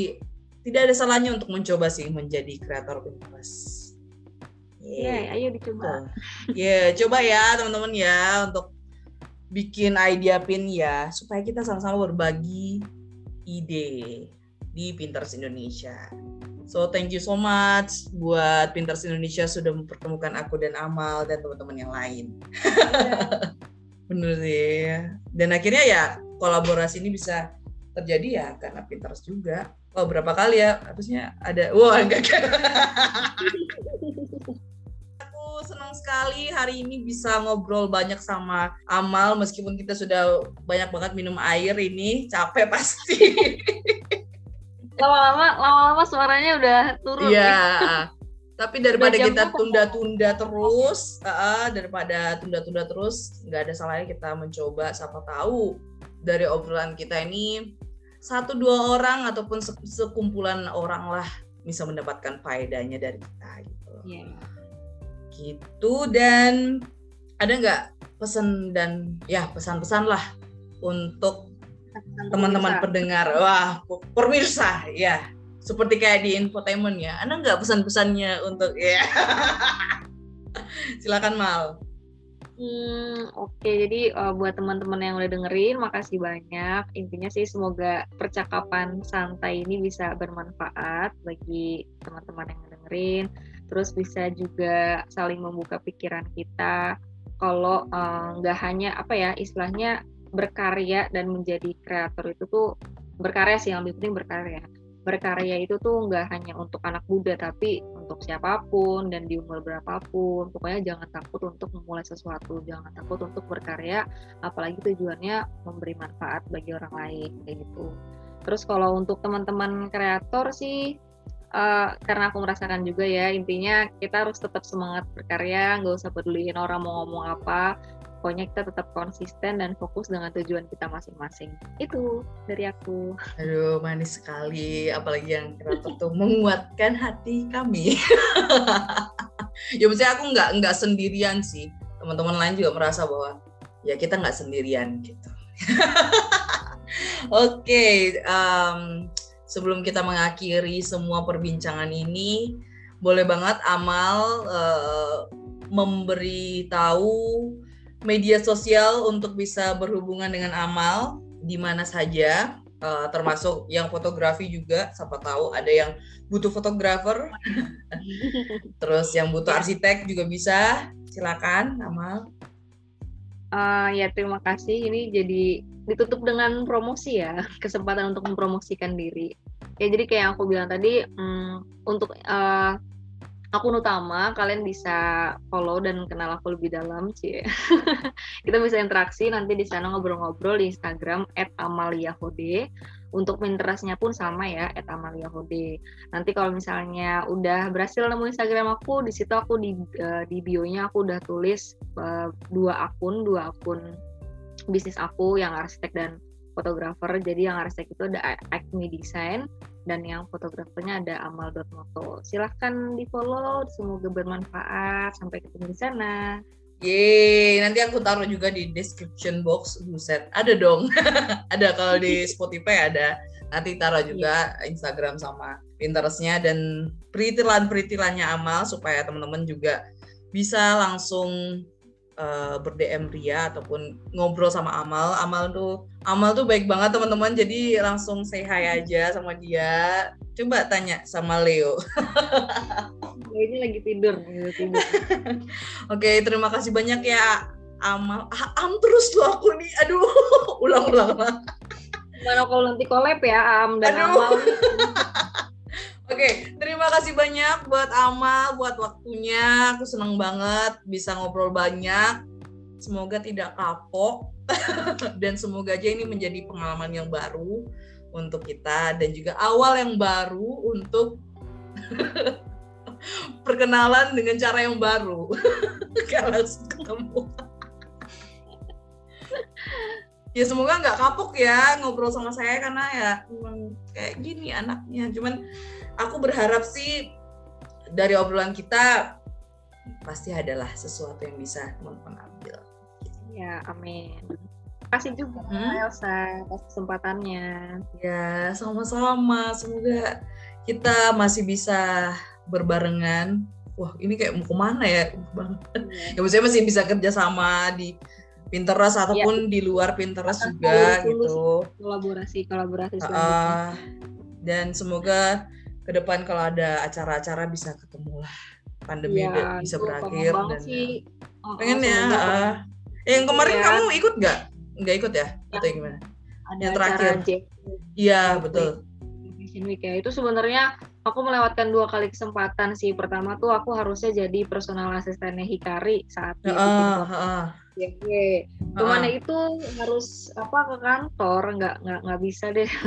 tidak ada salahnya untuk mencoba sih menjadi kreator Pinterest. Iya, yeah, ayo dicoba. Ya, yeah, coba ya teman-teman ya untuk bikin idea pin ya supaya kita sama-sama berbagi ide di Pinterest Indonesia. So thank you so much buat Pinterest Indonesia sudah mempertemukan aku dan Amal dan teman-teman yang lain. Yeah. Bener sih. Dan akhirnya ya kolaborasi ini bisa terjadi ya karena Pinterest juga. Oh berapa kali ya? Harusnya ada. Wah enggak. aku senang sekali hari ini bisa ngobrol banyak sama Amal meskipun kita sudah banyak banget minum air ini capek pasti. lama-lama lama-lama suaranya udah turun iya ya. tapi daripada kita tunda-tunda terus uh, daripada tunda-tunda terus nggak ada salahnya kita mencoba siapa tahu dari obrolan kita ini satu dua orang ataupun sekumpulan orang lah bisa mendapatkan faedahnya dari kita gitu yeah. gitu dan ada nggak pesan dan ya pesan-pesan lah untuk teman-teman pendengar. Wah, pemirsa ya. Seperti kayak di infotainment ya. Anda nggak pesan-pesannya untuk ya. Silakan Mal. Hmm, oke. Okay. Jadi uh, buat teman-teman yang udah dengerin, makasih banyak. Intinya sih semoga percakapan santai ini bisa bermanfaat bagi teman-teman yang dengerin. Terus bisa juga saling membuka pikiran kita. Kalau eh, nggak uh, hanya apa ya istilahnya berkarya dan menjadi kreator itu tuh berkarya sih yang lebih penting berkarya. Berkarya itu tuh nggak hanya untuk anak muda tapi untuk siapa pun dan di umur berapapun. Pokoknya jangan takut untuk memulai sesuatu jangan takut untuk berkarya apalagi tujuannya memberi manfaat bagi orang lain kayak gitu. Terus kalau untuk teman-teman kreator sih uh, karena aku merasakan juga ya intinya kita harus tetap semangat berkarya nggak usah peduliin orang mau ngomong apa pokoknya kita tetap konsisten dan fokus dengan tujuan kita masing-masing. Itu dari aku. Aduh manis sekali. Apalagi yang kreator tuh? Menguatkan hati kami. Ya maksudnya aku nggak nggak sendirian sih. Teman-teman lain juga merasa bahwa ya kita nggak sendirian gitu. Oke okay, um, sebelum kita mengakhiri semua perbincangan ini boleh banget Amal uh, memberi tahu media sosial untuk bisa berhubungan dengan amal di mana saja uh, termasuk yang fotografi juga siapa tahu ada yang butuh fotografer. Terus yang butuh arsitek juga bisa. Silakan amal. Uh, ya terima kasih. Ini jadi ditutup dengan promosi ya kesempatan untuk mempromosikan diri. Ya jadi kayak yang aku bilang tadi um, untuk uh, akun utama kalian bisa follow dan kenal aku lebih dalam sih kita bisa interaksi nanti di sana ngobrol-ngobrol di Instagram @amaliahode. Untuk Pinterestnya pun sama ya @amaliahode. Nanti kalau misalnya udah berhasil nemu Instagram aku di situ aku di uh, di bio-nya aku udah tulis uh, dua akun dua akun bisnis aku yang arsitek dan fotografer. Jadi yang arsitek itu ada Acme Design dan yang fotografernya ada amal.moto. Silahkan di follow, semoga bermanfaat. Sampai ketemu di sana. Yeay, nanti aku taruh juga di description box. Buset, ada dong. ada kalau di Spotify ada. Nanti taruh juga yeah. Instagram sama Pinterestnya dan peritilan-peritilannya Amal supaya teman-teman juga bisa langsung uh, ber-DM Ria ataupun ngobrol sama Amal. Amal tuh Amal tuh baik banget teman-teman. Jadi langsung say hi aja sama dia. Coba tanya sama Leo. ini lagi tidur. tidur. Oke, terima kasih banyak ya Amal. Ah, am terus tuh aku nih. Aduh, ulang-ulang. Mana kalau nanti collab ya Am dan Aduh. Amal. Oke, terima kasih banyak buat Amal, buat waktunya. Aku senang banget bisa ngobrol banyak. Semoga tidak kapok dan semoga aja ini menjadi pengalaman yang baru untuk kita dan juga awal yang baru untuk perkenalan dengan cara yang baru. Kalau ketemu. ya semoga nggak kapok ya ngobrol sama saya karena ya emang kayak gini anaknya. Cuman aku berharap sih dari obrolan kita pasti adalah sesuatu yang bisa teman-teman ambil. Ya, amin. Kasih juga hmm? Elsa atas kesempatannya. Ya, sama-sama. Semoga kita masih bisa berbarengan. Wah, ini kayak mau ke mana ya? Ya, ya maksudnya masih bisa kerja sama di Pinterest ataupun ya. di luar Pinterest juga gitu. Kolaborasi, kolaborasi. Uh, dan semoga ke depan kalau ada acara-acara bisa ketemu lah pandemi ya, bisa berakhir dan sih. Oh, pengen ya uh, yang kemarin ya. kamu ikut nggak? Nggak ikut ya, ya atau gimana? Ada yang terakhir? Iya betul. Fashion Week ya. Itu sebenarnya aku melewatkan dua kali kesempatan sih. Pertama tuh aku harusnya jadi personal asistennya Hikari saat dia uh, uh, ya, cuman uh. itu harus apa ke kantor. Nggak nggak nggak bisa deh.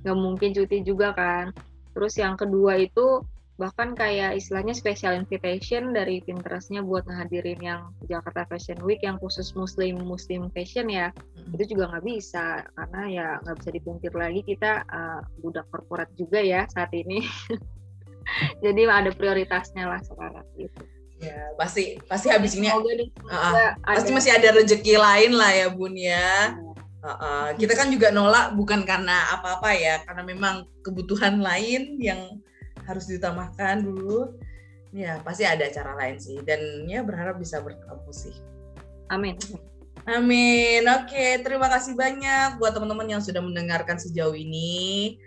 Nggak mungkin cuti juga kan Terus yang kedua itu bahkan kayak istilahnya special invitation dari Pinterestnya buat ngehadirin yang Jakarta Fashion Week yang khusus Muslim Muslim fashion ya. Hmm. itu juga nggak bisa karena ya nggak bisa dipungkir lagi kita uh, budak korporat juga ya saat ini. Jadi ada prioritasnya lah sekarang gitu. Ya pasti pasti habis ini uh, pasti masih ada rezeki lain lah ya bun ya Uh, uh, kita kan juga nolak bukan karena apa-apa ya, karena memang kebutuhan lain yang harus ditambahkan dulu. Ya pasti ada cara lain sih, dan ya berharap bisa bertemu sih. Amin. Amin. Oke, terima kasih banyak buat teman-teman yang sudah mendengarkan sejauh ini.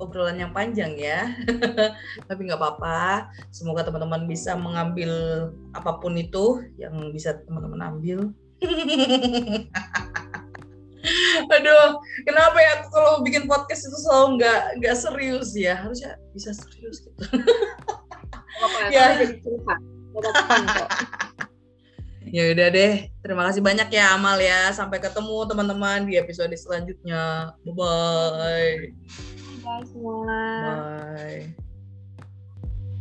Obrolan yang panjang ya, tapi nggak apa-apa. Semoga teman-teman bisa mengambil apa pun itu yang bisa teman-teman ambil Aduh, kenapa ya aku kalau bikin podcast itu selalu nggak nggak serius ya? Harusnya bisa serius gitu. Apa, ya. ya udah deh. Terima kasih banyak ya Amal ya. Sampai ketemu teman-teman di episode selanjutnya. Bye bye. Bye semua.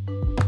Bye.